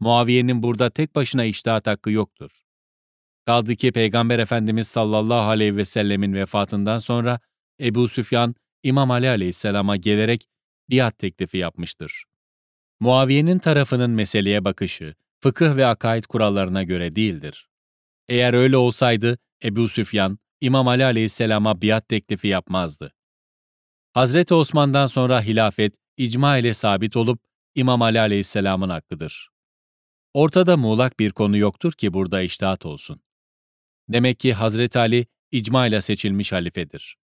Muaviye'nin burada tek başına iştahat hakkı yoktur. Kaldı ki Peygamber Efendimiz sallallahu aleyhi ve sellemin vefatından sonra Ebu Süfyan, İmam Ali aleyhisselama gelerek biat teklifi yapmıştır. Muaviye'nin tarafının meseleye bakışı, fıkıh ve akaid kurallarına göre değildir. Eğer öyle olsaydı, Ebu Süfyan, İmam Ali aleyhisselama biat teklifi yapmazdı. Hazreti Osman'dan sonra hilafet, icma ile sabit olup İmam Ali aleyhisselamın hakkıdır. Ortada muğlak bir konu yoktur ki burada iştahat olsun. Demek ki Hazreti Ali icma ile seçilmiş halifedir.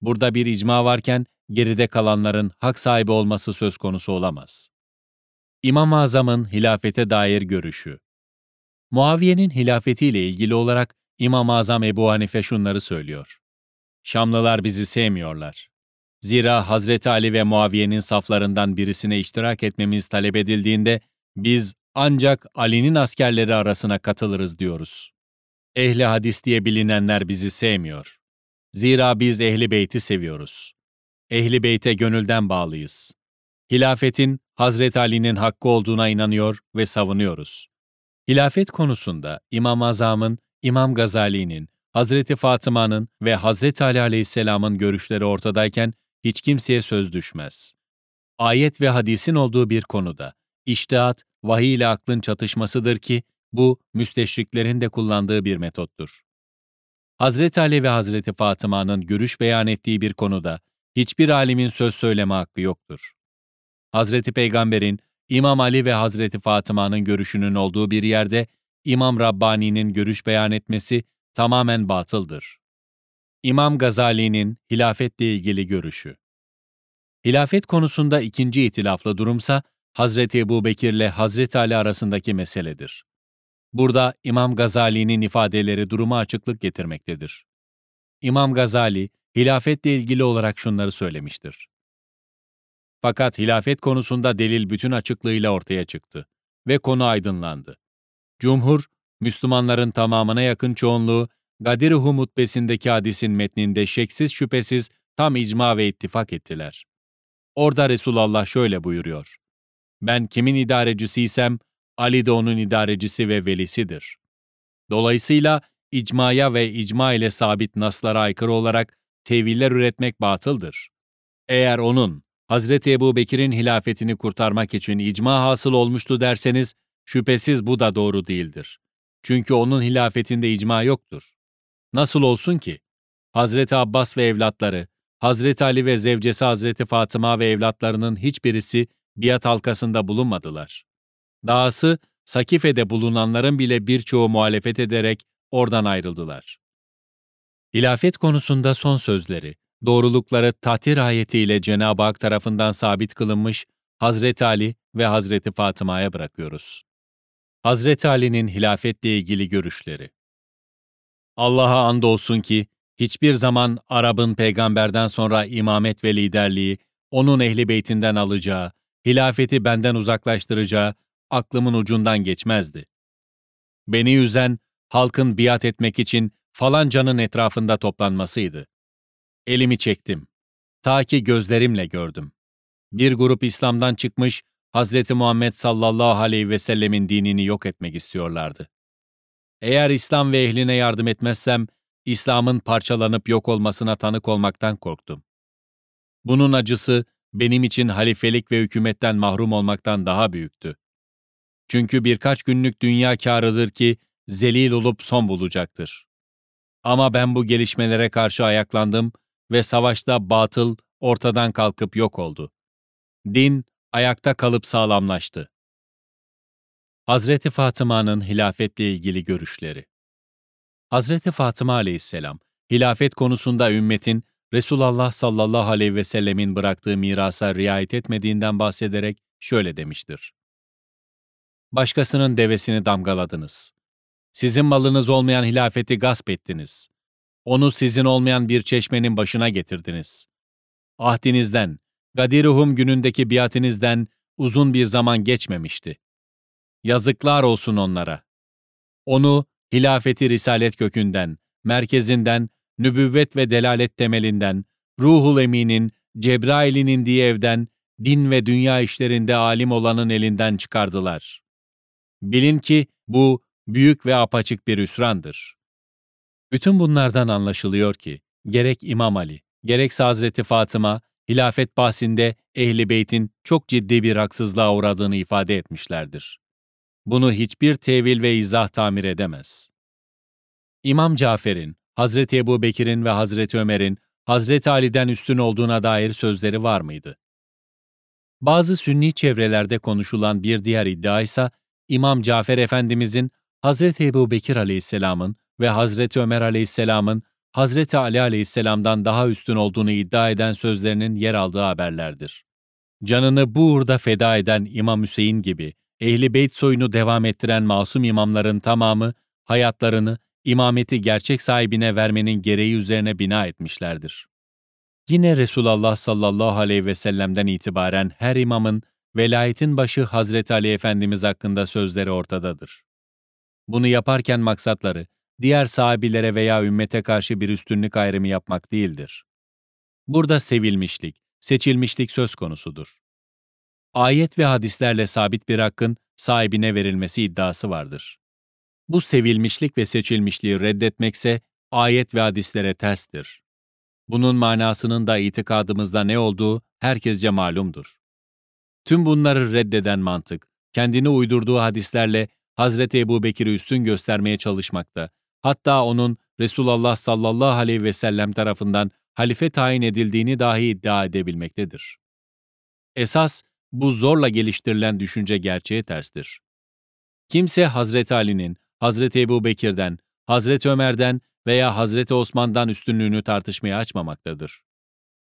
Burada bir icma varken geride kalanların hak sahibi olması söz konusu olamaz. İmam-ı Azam'ın hilafete dair görüşü Muaviye'nin hilafetiyle ilgili olarak İmam-ı Azam Ebu Hanife şunları söylüyor. Şamlılar bizi sevmiyorlar. Zira Hazreti Ali ve Muaviye'nin saflarından birisine iştirak etmemiz talep edildiğinde biz ancak Ali'nin askerleri arasına katılırız diyoruz. Ehli hadis diye bilinenler bizi sevmiyor. Zira biz Ehli Beyt'i seviyoruz. Ehli Beyt'e gönülden bağlıyız. Hilafetin Hazreti Ali'nin hakkı olduğuna inanıyor ve savunuyoruz. Hilafet konusunda İmam Azam'ın, İmam Gazali'nin, Hazreti Fatıma'nın ve Hazreti Ali Aleyhisselam'ın görüşleri ortadayken hiç kimseye söz düşmez. Ayet ve hadisin olduğu bir konuda, iştihat, vahiy ile aklın çatışmasıdır ki, Bu, müsteşriklerin de kullandığı bir metottur. Hazreti Ali ve Hazreti Fatıma'nın görüş beyan ettiği bir konuda hiçbir alimin söz söyleme hakkı yoktur. Hazreti Peygamber'in, İmam Ali ve Hazreti Fatıma'nın görüşünün olduğu bir yerde İmam Rabbani'nin görüş beyan etmesi tamamen batıldır. İmam Gazali'nin hilafetle ilgili görüşü Hilafet konusunda ikinci itilaflı durumsa, Hazreti Ebu Bekir ile Hazreti Ali arasındaki meseledir. Burada İmam Gazali'nin ifadeleri duruma açıklık getirmektedir. İmam Gazali, hilafetle ilgili olarak şunları söylemiştir. Fakat hilafet konusunda delil bütün açıklığıyla ortaya çıktı ve konu aydınlandı. Cumhur, Müslümanların tamamına yakın çoğunluğu, Gadir-i hutbesindeki hadisin metninde şeksiz şüphesiz tam icma ve ittifak ettiler. Orada Resulullah şöyle buyuruyor. Ben kimin idarecisiysem, Ali de onun idarecisi ve velisidir. Dolayısıyla icmaya ve icma ile sabit naslara aykırı olarak teviller üretmek batıldır. Eğer onun, Hazreti Ebu Bekir'in hilafetini kurtarmak için icma hasıl olmuştu derseniz, şüphesiz bu da doğru değildir. Çünkü onun hilafetinde icma yoktur. Nasıl olsun ki? Hazreti Abbas ve evlatları, Hazreti Ali ve zevcesi Hazreti Fatıma ve evlatlarının hiçbirisi biat halkasında bulunmadılar. Dahası Sakife'de bulunanların bile birçoğu muhalefet ederek oradan ayrıldılar. Hilafet konusunda son sözleri, doğrulukları tahtir ayetiyle Cenab-ı Hak tarafından sabit kılınmış Hazreti Ali ve Hazreti Fatıma'ya bırakıyoruz. Hazreti Ali'nin hilafetle ilgili görüşleri Allah'a andolsun ki hiçbir zaman Arap'ın peygamberden sonra imamet ve liderliği onun ehli beytinden alacağı, hilafeti benden uzaklaştıracağı aklımın ucundan geçmezdi. Beni üzen, halkın biat etmek için falancanın etrafında toplanmasıydı. Elimi çektim. Ta ki gözlerimle gördüm. Bir grup İslam'dan çıkmış, Hz. Muhammed sallallahu aleyhi ve sellemin dinini yok etmek istiyorlardı. Eğer İslam ve ehline yardım etmezsem, İslam'ın parçalanıp yok olmasına tanık olmaktan korktum. Bunun acısı benim için halifelik ve hükümetten mahrum olmaktan daha büyüktü. Çünkü birkaç günlük dünya kârıdır ki zelil olup son bulacaktır. Ama ben bu gelişmelere karşı ayaklandım ve savaşta batıl ortadan kalkıp yok oldu. Din ayakta kalıp sağlamlaştı. Hazreti Fatıma'nın hilafetle ilgili görüşleri Hazreti Fatıma aleyhisselam, hilafet konusunda ümmetin Resulullah sallallahu aleyhi ve sellemin bıraktığı mirasa riayet etmediğinden bahsederek şöyle demiştir. Başkasının devesini damgaladınız. Sizin malınız olmayan hilafeti gasp ettiniz. Onu sizin olmayan bir çeşmenin başına getirdiniz. Ahdinizden, Gadiruhum günündeki biatinizden uzun bir zaman geçmemişti. Yazıklar olsun onlara. Onu hilafeti risalet kökünden, merkezinden, nübüvvet ve delalet temelinden, ruhul eminin, Cebrail'in diye evden, din ve dünya işlerinde alim olanın elinden çıkardılar. Bilin ki bu büyük ve apaçık bir üsrandır. Bütün bunlardan anlaşılıyor ki, gerek İmam Ali, gerekse Hazreti Fatıma, hilafet bahsinde Ehli Beyt'in çok ciddi bir haksızlığa uğradığını ifade etmişlerdir. Bunu hiçbir tevil ve izah tamir edemez. İmam Cafer'in, Hazreti Ebu Bekir'in ve Hazreti Ömer'in Hazreti Ali'den üstün olduğuna dair sözleri var mıydı? Bazı sünni çevrelerde konuşulan bir diğer iddia ise İmam Cafer Efendimizin Hazreti Ebu Bekir aleyhisselamın ve Hazreti Ömer aleyhisselamın Hazreti Ali aleyhisselamdan daha üstün olduğunu iddia eden sözlerinin yer aldığı haberlerdir. Canını bu uğurda feda eden İmam Hüseyin gibi Ehli Beyt soyunu devam ettiren masum imamların tamamı hayatlarını imameti gerçek sahibine vermenin gereği üzerine bina etmişlerdir. Yine Resulullah sallallahu aleyhi ve sellem'den itibaren her imamın velayetin başı Hazreti Ali Efendimiz hakkında sözleri ortadadır. Bunu yaparken maksatları, diğer sahabilere veya ümmete karşı bir üstünlük ayrımı yapmak değildir. Burada sevilmişlik, seçilmişlik söz konusudur. Ayet ve hadislerle sabit bir hakkın sahibine verilmesi iddiası vardır. Bu sevilmişlik ve seçilmişliği reddetmekse ayet ve hadislere terstir. Bunun manasının da itikadımızda ne olduğu herkesce malumdur. Tüm bunları reddeden mantık, kendini uydurduğu hadislerle Hazreti Ebu Bekir'i üstün göstermeye çalışmakta, hatta onun Resulullah sallallahu aleyhi ve sellem tarafından halife tayin edildiğini dahi iddia edebilmektedir. Esas bu zorla geliştirilen düşünce gerçeğe terstir. Kimse Hazreti Ali'nin, Hazreti Ebu Bekir'den, Hazreti Ömer'den veya Hazreti Osman'dan üstünlüğünü tartışmaya açmamaktadır.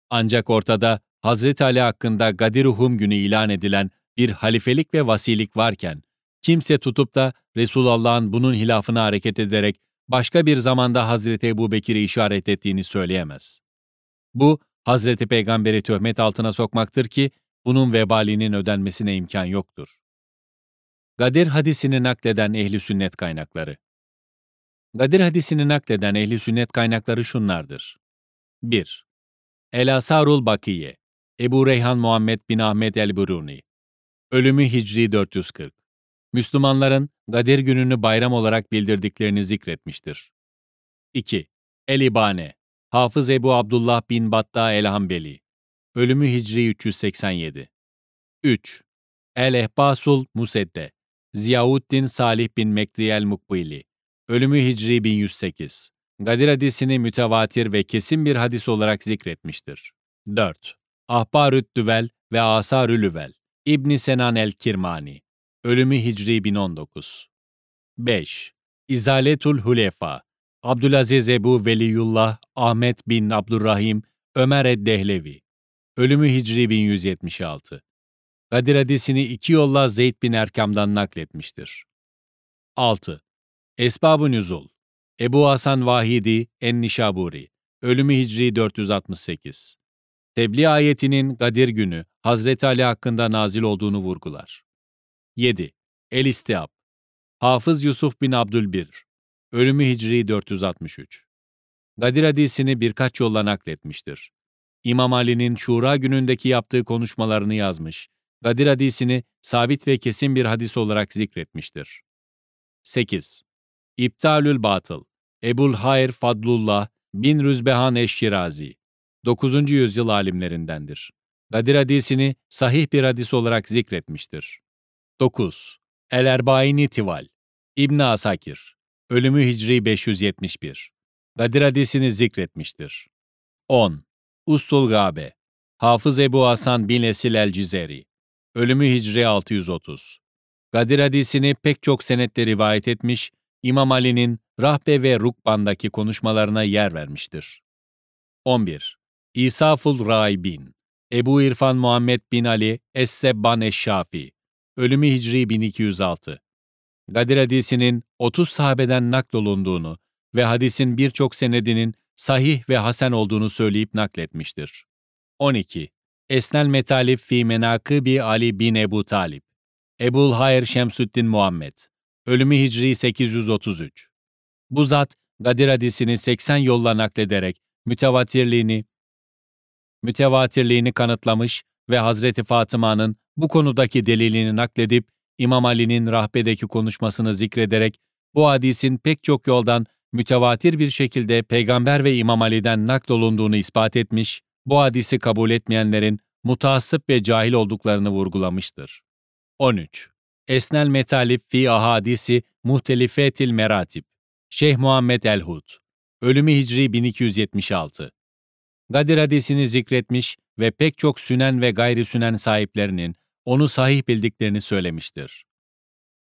Ancak ortada Hazreti Ali hakkında Gadir-i günü ilan edilen bir halifelik ve vasilik varken, kimse tutup da Resulullah'ın bunun hilafına hareket ederek başka bir zamanda Hazreti Ebu Bekir'i işaret ettiğini söyleyemez. Bu, Hazreti Peygamber'i töhmet altına sokmaktır ki, bunun vebalinin ödenmesine imkan yoktur. Gadir hadisini nakleden ehli sünnet kaynakları. Gadir hadisini nakleden ehli sünnet kaynakları şunlardır. 1. El Asarul Bakiye Ebu Reyhan Muhammed bin Ahmet el-Buruni Ölümü Hicri 440 Müslümanların Gadir gününü bayram olarak bildirdiklerini zikretmiştir. 2. El-İbane Hafız Ebu Abdullah bin Batta el-Hambeli Ölümü Hicri 387 3. El-Ehbasul Musedde Ziyauddin Salih bin Mekdi el-Mukbili Ölümü Hicri 1108 Gadir hadisini mütevatir ve kesin bir hadis olarak zikretmiştir. 4. Ahbarü't Düvel ve Asarül Lüvel. İbn Senan el-Kirmani. Ölümü Hicri 1019 5. İzaletul Hulefa. Abdülaziz Ebu Veliyullah Ahmet bin Abdurrahim Ömer ed-Dehlevi. Ölümü Hicri 1176 Gadir hadisini iki yolla Zeyd bin Erkam'dan nakletmiştir. 6. Esbab-ı Nüzul. Ebu Hasan Vahidi En-Nişaburi. Ölümü Hicri 468 Tebliğ ayetinin Gadir günü Hazreti Ali hakkında nazil olduğunu vurgular. 7. El-İstihab Hafız Yusuf bin Abdülbir Ölümü Hicri 463 Gadir hadisini birkaç yolla nakletmiştir. İmam Ali'nin Şura günündeki yaptığı konuşmalarını yazmış, Gadir hadisini sabit ve kesin bir hadis olarak zikretmiştir. 8. İptalül Batıl Ebul Hayr Fadlullah bin Rüzbehan Eşşirazi 9. yüzyıl alimlerindendir. Gadir hadisini sahih bir hadis olarak zikretmiştir. 9. El-Erbaini Tival İbn Asakir Ölümü Hicri 571 Gadir hadisini zikretmiştir. 10. Ustul Gabe Hafız Ebu Hasan bin Esil el-Cizeri Ölümü Hicri 630 Gadir hadisini pek çok senetle rivayet etmiş, İmam Ali'nin Rahbe ve Rukban'daki konuşmalarına yer vermiştir. 11. İsaful Raibin Ebu İrfan Muhammed bin Ali Es-Sebban Eş-Şafi Ölümü Hicri 1206 Gadir hadisinin 30 sahabeden naklolunduğunu ve hadisin birçok senedinin sahih ve hasen olduğunu söyleyip nakletmiştir. 12. Esnel Metalif fi Menakıbi Ali bin Ebu Talip Ebul Hayr Şemsüddin Muhammed Ölümü Hicri 833 Bu zat, Gadir hadisini 80 yolla naklederek mütevatirliğini mütevatirliğini kanıtlamış ve Hazreti Fatıma'nın bu konudaki delilini nakledip İmam Ali'nin rahbedeki konuşmasını zikrederek bu hadisin pek çok yoldan mütevatir bir şekilde Peygamber ve İmam Ali'den naklolunduğunu ispat etmiş, bu hadisi kabul etmeyenlerin mutaassıp ve cahil olduklarını vurgulamıştır. 13. Esnel Metalif fi ahadisi muhtelifetil meratib Şeyh Muhammed el-Hud Ölümü Hicri 1276 Gadir hadisini zikretmiş ve pek çok sünen ve gayri sünen sahiplerinin onu sahih bildiklerini söylemiştir.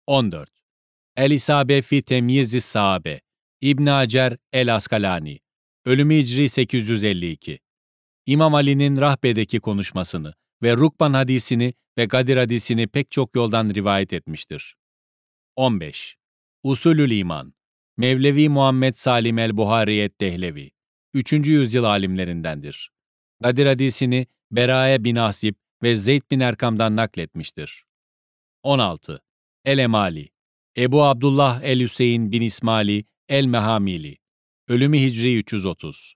14. El-İsabe fi temyiz sahabe İbn Hacer el-Askalani Ölümü Hicri 852 İmam Ali'nin Rahbe'deki konuşmasını ve Rukban hadisini ve Gadir hadisini pek çok yoldan rivayet etmiştir. 15. Usulül İman Mevlevi Muhammed Salim el-Buhariyet Dehlevi 3. yüzyıl alimlerindendir. Gadir hadisini Beraye bin Asip ve Zeyd bin Erkam'dan nakletmiştir. 16. El-Emali Ebu Abdullah el-Hüseyin bin İsmaili el-Mehamili Ölümü Hicri 330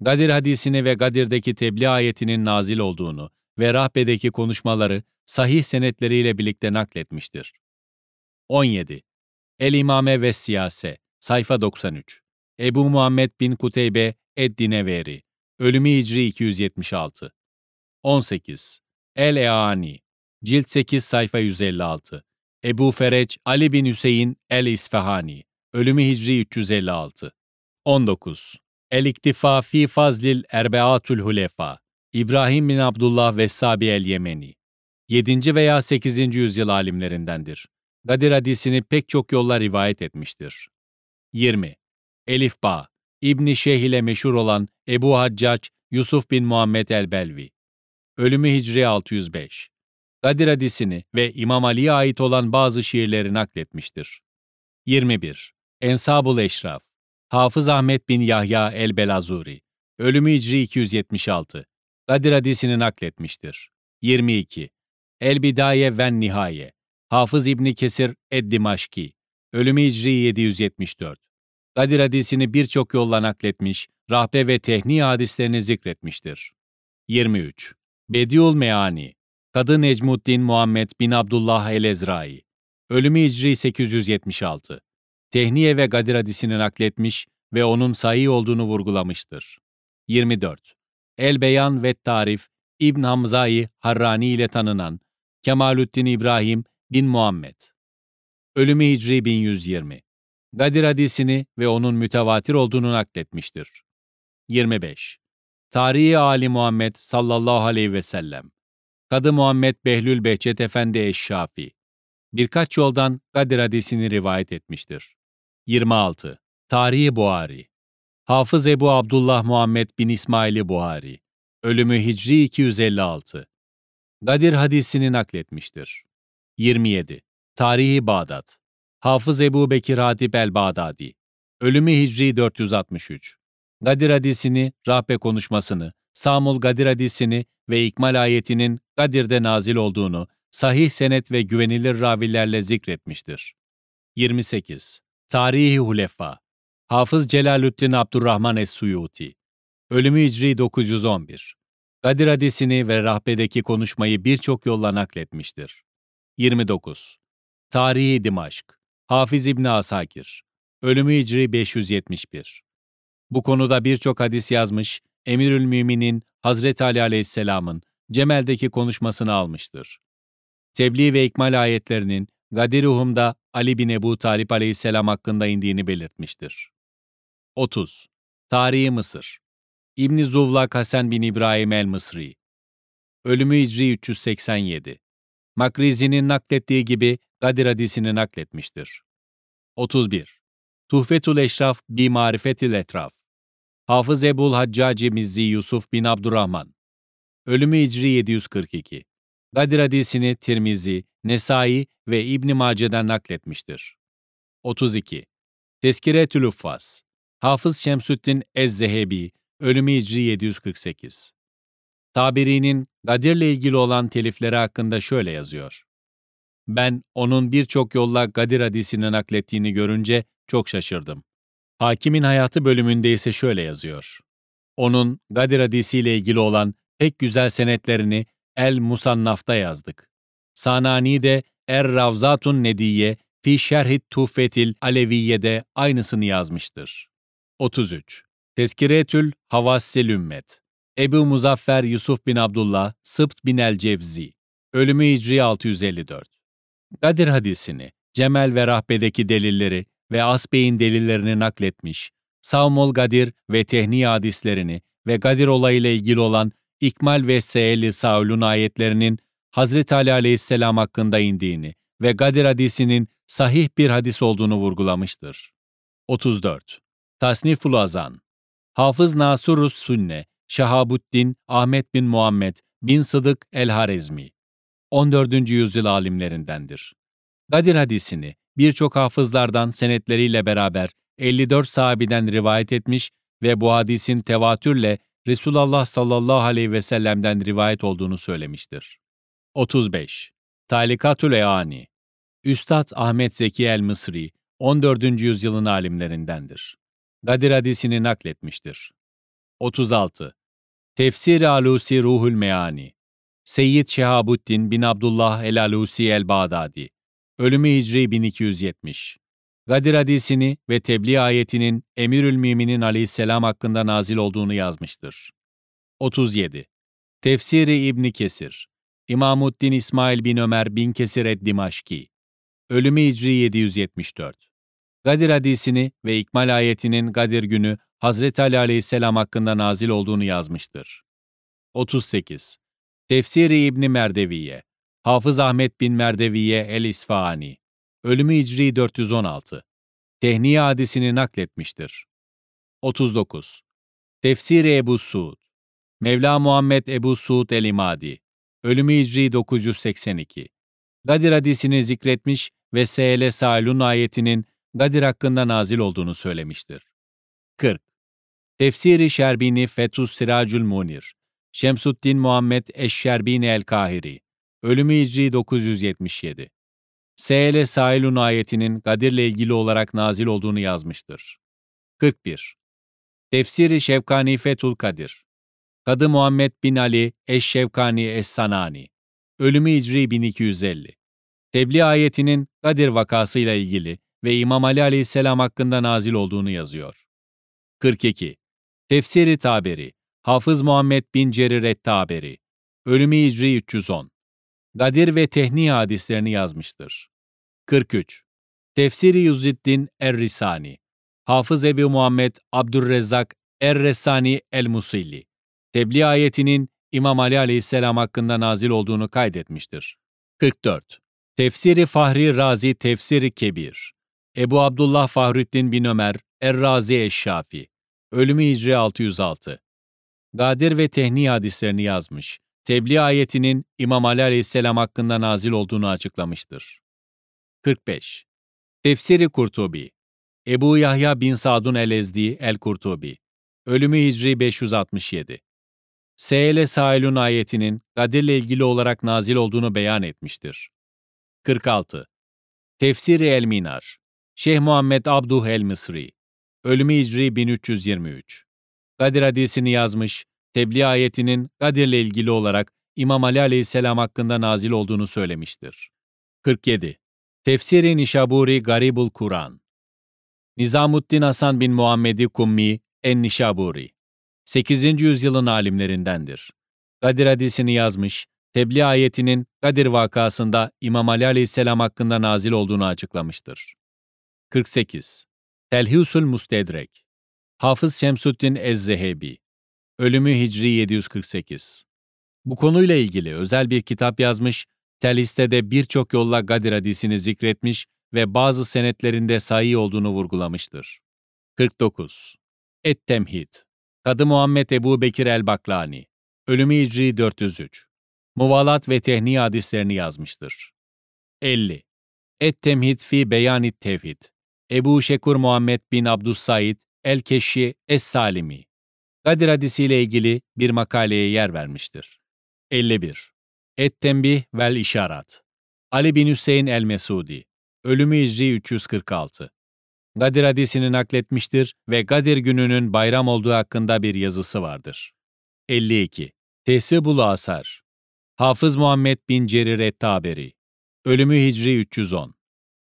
Gadir hadisini ve Gadir'deki tebliğ ayetinin nazil olduğunu ve Rahbe'deki konuşmaları sahih senetleriyle birlikte nakletmiştir. 17. El-İmame ve Siyase Sayfa 93 Ebu Muhammed bin Kuteybe Ed-Dineveri Ölümü Hicri 276 18. El-Eani Cilt 8 sayfa 156 Ebu Fereç Ali bin Hüseyin el-İsfahani, ölümü Hicri 356. 19. El-İktifa fi Fazlil Erbeatül Hulefa, İbrahim bin Abdullah Vessabi el-Yemeni. 7. veya 8. yüzyıl alimlerindendir. Gadir hadisini pek çok yolla rivayet etmiştir. 20. Elif Ba, İbni Şeyh ile meşhur olan Ebu Haccac Yusuf bin Muhammed el-Belvi. Ölümü Hicri 605. Gadir hadisini ve İmam Ali'ye ait olan bazı şiirleri nakletmiştir. 21. Ensabul Eşraf Hafız Ahmet bin Yahya el-Belazuri Ölümü Hicri 276 Gadir hadisini nakletmiştir. 22. El-Bidaye ve Nihaye Hafız İbni Kesir Ed-Dimaşki Ölümü Hicri 774 Gadir hadisini birçok yolla nakletmiş, rahbe ve tehni hadislerini zikretmiştir. 23. Bediül Meani Kadı Necmuddin Muhammed bin Abdullah el-Ezrai Ölümü Hicri 876 Tehniye ve Gadir hadisini nakletmiş ve onun sahih olduğunu vurgulamıştır. 24. El-Beyan ve Tarif İbn Hamzai Harrani ile tanınan Kemalüddin İbrahim bin Muhammed Ölümü Hicri 1120 Gadir hadisini ve onun mütevatir olduğunu nakletmiştir. 25. Tarihi Ali Muhammed sallallahu aleyhi ve sellem. Kadı Muhammed Behlül Behçet Efendi Eşşafi. Birkaç yoldan Gadir hadisini rivayet etmiştir. 26. Tarihi Buhari. Hafız Ebu Abdullah Muhammed bin İsmaili Buhari. Ölümü Hicri 256. Gadir hadisini nakletmiştir. 27. Tarihi Bağdat. Hafız Ebu Bekir Hatip el-Bağdadi. Ölümü Hicri 463. Gadir hadisini, rahbe konuşmasını, Samul Gadir hadisini ve İkmal ayetinin Gadir'de nazil olduğunu sahih senet ve güvenilir ravilerle zikretmiştir. 28. Tarihi Hulefa Hafız Celalüddin Abdurrahman Es-Suyuti Ölümü Hicri 911 Gadir hadisini ve rahbedeki konuşmayı birçok yolla nakletmiştir. 29. Tarihi Dimaşk Hafiz İbni Asakir Ölümü Hicri 571 Bu konuda birçok hadis yazmış, Emirül Mümin'in Hazreti Ali Aleyhisselam'ın Cemel'deki konuşmasını almıştır. Tebliğ ve ikmal ayetlerinin Gadir-i Ali bin Ebu Talip Aleyhisselam hakkında indiğini belirtmiştir. 30. Tarihi Mısır İbni Zuvlak Hasan bin İbrahim el-Mısri Ölümü Hicri 387 Makrizi'nin naklettiği gibi Gadir hadisini nakletmiştir. 31. Tuhfetul Eşraf bi Marifetil Etraf Hafız Ebul Haccaci Mizzi Yusuf bin Abdurrahman Ölümü Hicri 742 Gadir hadisini Tirmizi, Nesai ve İbn Mace'den nakletmiştir. 32. Tezkiretül Uffas Hafız Şemsüddin Ez-Zehebi Ölümü Hicri 748 Tabiri'nin Gadir'le ilgili olan telifleri hakkında şöyle yazıyor. Ben onun birçok yolla Gadir hadisini naklettiğini görünce çok şaşırdım. Hakimin Hayatı bölümünde ise şöyle yazıyor. Onun Gadir hadisiyle ilgili olan pek güzel senetlerini El Musannaf'ta yazdık. Sanani de Er Ravzatun Nediye fi Şerhit Tuhfetil Aleviye'de aynısını yazmıştır. 33. Tezkiretül Havassil Ümmet Ebu Muzaffer Yusuf bin Abdullah Sıbt bin el Cevzi Ölümü Hicri 654 Gadir hadisini, Cemel ve Rahbe'deki delilleri ve Asbey'in delillerini nakletmiş, Savmol Gadir ve Tehni hadislerini ve Gadir olayıyla ilgili olan İkmal ve Se'li Saul'un ayetlerinin Hazreti Ali aleyhisselam hakkında indiğini ve Gadir hadisinin sahih bir hadis olduğunu vurgulamıştır. 34. Tasniful Azan Hafız Nasurus Sünne, Şahabuddin Ahmet bin Muhammed bin Sıdık el-Harezmi 14. yüzyıl alimlerindendir. Gadir hadisini birçok hafızlardan senetleriyle beraber 54 sahabiden rivayet etmiş ve bu hadisin tevatürle Resulullah sallallahu aleyhi ve sellem'den rivayet olduğunu söylemiştir. 35. Talikatül Eani Üstad Ahmet Zeki el-Mısri, 14. yüzyılın alimlerindendir. Gadir hadisini nakletmiştir. 36. Tefsir-i Alusi Ruhul Meani Seyyid Şehabuddin bin Abdullah el-Alusi el-Bağdadi Ölümü Hicri 1270 Gadir hadisini ve tebliğ ayetinin Emirül Müminin aleyhisselam hakkında nazil olduğunu yazmıştır. 37. Tefsiri İbni Kesir İmamuddin İsmail bin Ömer bin Kesir ed-Dimaşki Ölümü Hicri 774. Gadir hadisini ve İkmal ayetinin Gadir günü Hazreti Ali aleyhisselam hakkında nazil olduğunu yazmıştır. 38. Tefsiri İbni Merdeviye Hafız Ahmet bin Merdeviye el-İsfahani Ölümü Hicri 416 Tehniye hadisini nakletmiştir. 39. Tefsiri Ebu Suud Mevla Muhammed Ebu Suud el-İmadi Ölümü Hicri 982 Gadir hadisini zikretmiş ve S.L. Salun ayetinin Gadir hakkında nazil olduğunu söylemiştir. 40. Tefsiri Şerbini Fetus Siracül Munir Şemsuddin Muhammed Eşşerbini el-Kahiri Ölümü Hicri 977 S.L. Sailun ayetinin Gadir'le ilgili olarak nazil olduğunu yazmıştır. 41. Tefsiri Şevkani Fetul Kadir Kadı Muhammed bin Ali Eşşevkani Es-Sanani Ölümü Hicri 1250 Tebliğ ayetinin Kadir vakasıyla ilgili ve İmam Ali aleyhisselam hakkında nazil olduğunu yazıyor. 42. Tefsiri Taberi Hafız Muhammed bin Cerir et-Taberi Ölümü Hicri 310 Gadir ve Tehni hadislerini yazmıştır. 43. Tefsiri Yüzüddin Er-Risani Hafız Ebu Muhammed Abdurrezzak Er-Resani El-Musilli Tebliğ ayetinin İmam Ali aleyhisselam hakkında nazil olduğunu kaydetmiştir. 44. Tefsiri Fahri Razi Tefsiri Kebir Ebu Abdullah Fahrettin bin Ömer Er-Razi Eşşafi Ölümü Hicri 606 Gadir ve Tehni hadislerini yazmış. Tebliğ ayetinin İmam Ali aleyhisselam hakkında nazil olduğunu açıklamıştır. 45. Tefsiri Kurtubi Ebu Yahya bin Sadun el-Ezdi el-Kurtubi Ölümü Hicri 567 S.L. Sailun ayetinin Kadir'le ilgili olarak nazil olduğunu beyan etmiştir. 46. Tefsiri El-Minar Şeyh Muhammed Abduh el-Mısri Ölümü Hicri 1323 Kadir hadisini yazmış, tebliğ ayetinin Kadir'le ilgili olarak İmam Ali aleyhisselam hakkında nazil olduğunu söylemiştir. 47. Tefsiri Nişaburi Garibul Kur'an Nizamuddin Hasan bin Muhammedi Kummi En-Nişaburi 8. yüzyılın alimlerindendir. Kadir hadisini yazmış, tebliğ ayetinin Kadir vakasında İmam Ali aleyhisselam hakkında nazil olduğunu açıklamıştır. 48. Telhiusul Mustedrek Hafız Şemsuddin Ez-Zehebi Ölümü Hicri 748 Bu konuyla ilgili özel bir kitap yazmış, Telhiste de birçok yolla Gadir hadisini zikretmiş ve bazı senetlerinde sayı olduğunu vurgulamıştır. 49. Et-Temhid Kadı Muhammed Ebu Bekir el-Baklani Ölümü Hicri 403 Muvalat ve Tehni hadislerini yazmıştır. 50. Et-Temhid fi Beyanit Tevhid Ebu Şekur Muhammed bin Abdüssaid El-Keşşi Es-Salimi Kadir hadisiyle ilgili bir makaleye yer vermiştir. 51. Et-Tembih vel İşarat Ali bin Hüseyin el-Mesudi Ölümü Hicri 346 Gadir hadisini nakletmiştir ve Gadir gününün bayram olduğu hakkında bir yazısı vardır. 52. Tesibul Asar Hafız Muhammed bin Cerir et-Taberi Ölümü Hicri 310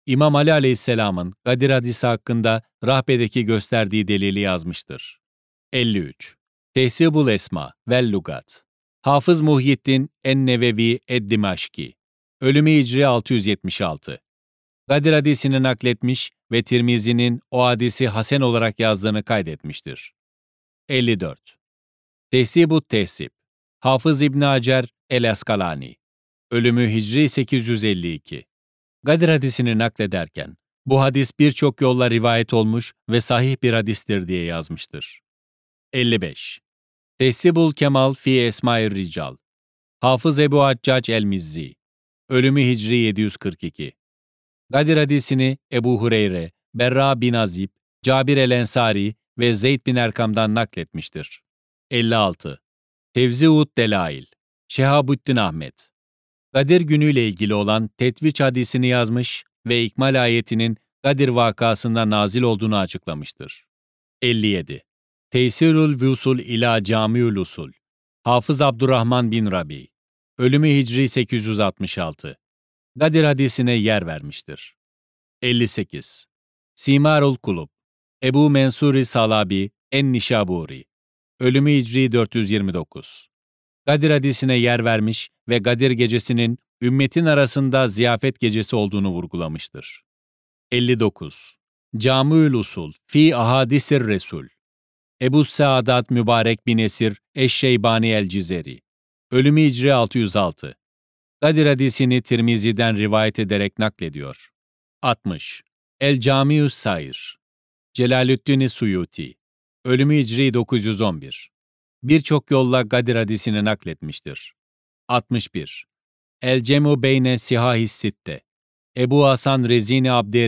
İmam Ali Aleyhisselam'ın Gadir hadisi hakkında rahbedeki gösterdiği delili yazmıştır. 53. Tehsibul Esma vel Lugat Hafız Muhyiddin En-Nevevi Ed-Dimaşki Ölümü Hicri 676 Gadir hadisini nakletmiş ve Tirmizi'nin o hadisi Hasen olarak yazdığını kaydetmiştir. 54. Tehsibut Tehsib Hafız İbn Hacer El-Askalani Ölümü Hicri 852 Gadir hadisini naklederken, bu hadis birçok yolla rivayet olmuş ve sahih bir hadistir diye yazmıştır. 55. Tehsibul Kemal fi Esmair Rical Hafız Ebu Haccac el-Mizzi Ölümü Hicri 742 Gadir hadisini Ebu Hureyre, Berra bin Azib, Cabir el-Ensari ve Zeyd bin Erkam'dan nakletmiştir. 56. Tevziut Delail Şehabuddin Ahmet Gadir günüyle ilgili olan Tetviç hadisini yazmış ve İkmal ayetinin Gadir vakasında nazil olduğunu açıklamıştır. 57. Teysirul Vusul ila Camiül Usul Hafız Abdurrahman bin Rabi Ölümü Hicri 866 Gadir hadisine yer vermiştir. 58. Simarul Kulub Ebu Mensuri Salabi En-Nişaburi Ölümü Hicri 429 Gadir hadisine yer vermiş ve Gadir gecesinin ümmetin arasında ziyafet gecesi olduğunu vurgulamıştır. 59. Camiül Usul fi Ahadisir Resul Ebu Saadat Mübarek bin Esir Eşşeybani el-Cizeri Ölümü Hicri 606 Kadir hadisini Tirmizi'den rivayet ederek naklediyor. 60. El Camius Sair Celalüddin Suyuti Ölümü Hicri 911 Birçok yolla Gadir hadisini nakletmiştir. 61. El Cemu Beyne Sihahis Sitte Ebu Hasan Rezini Abderi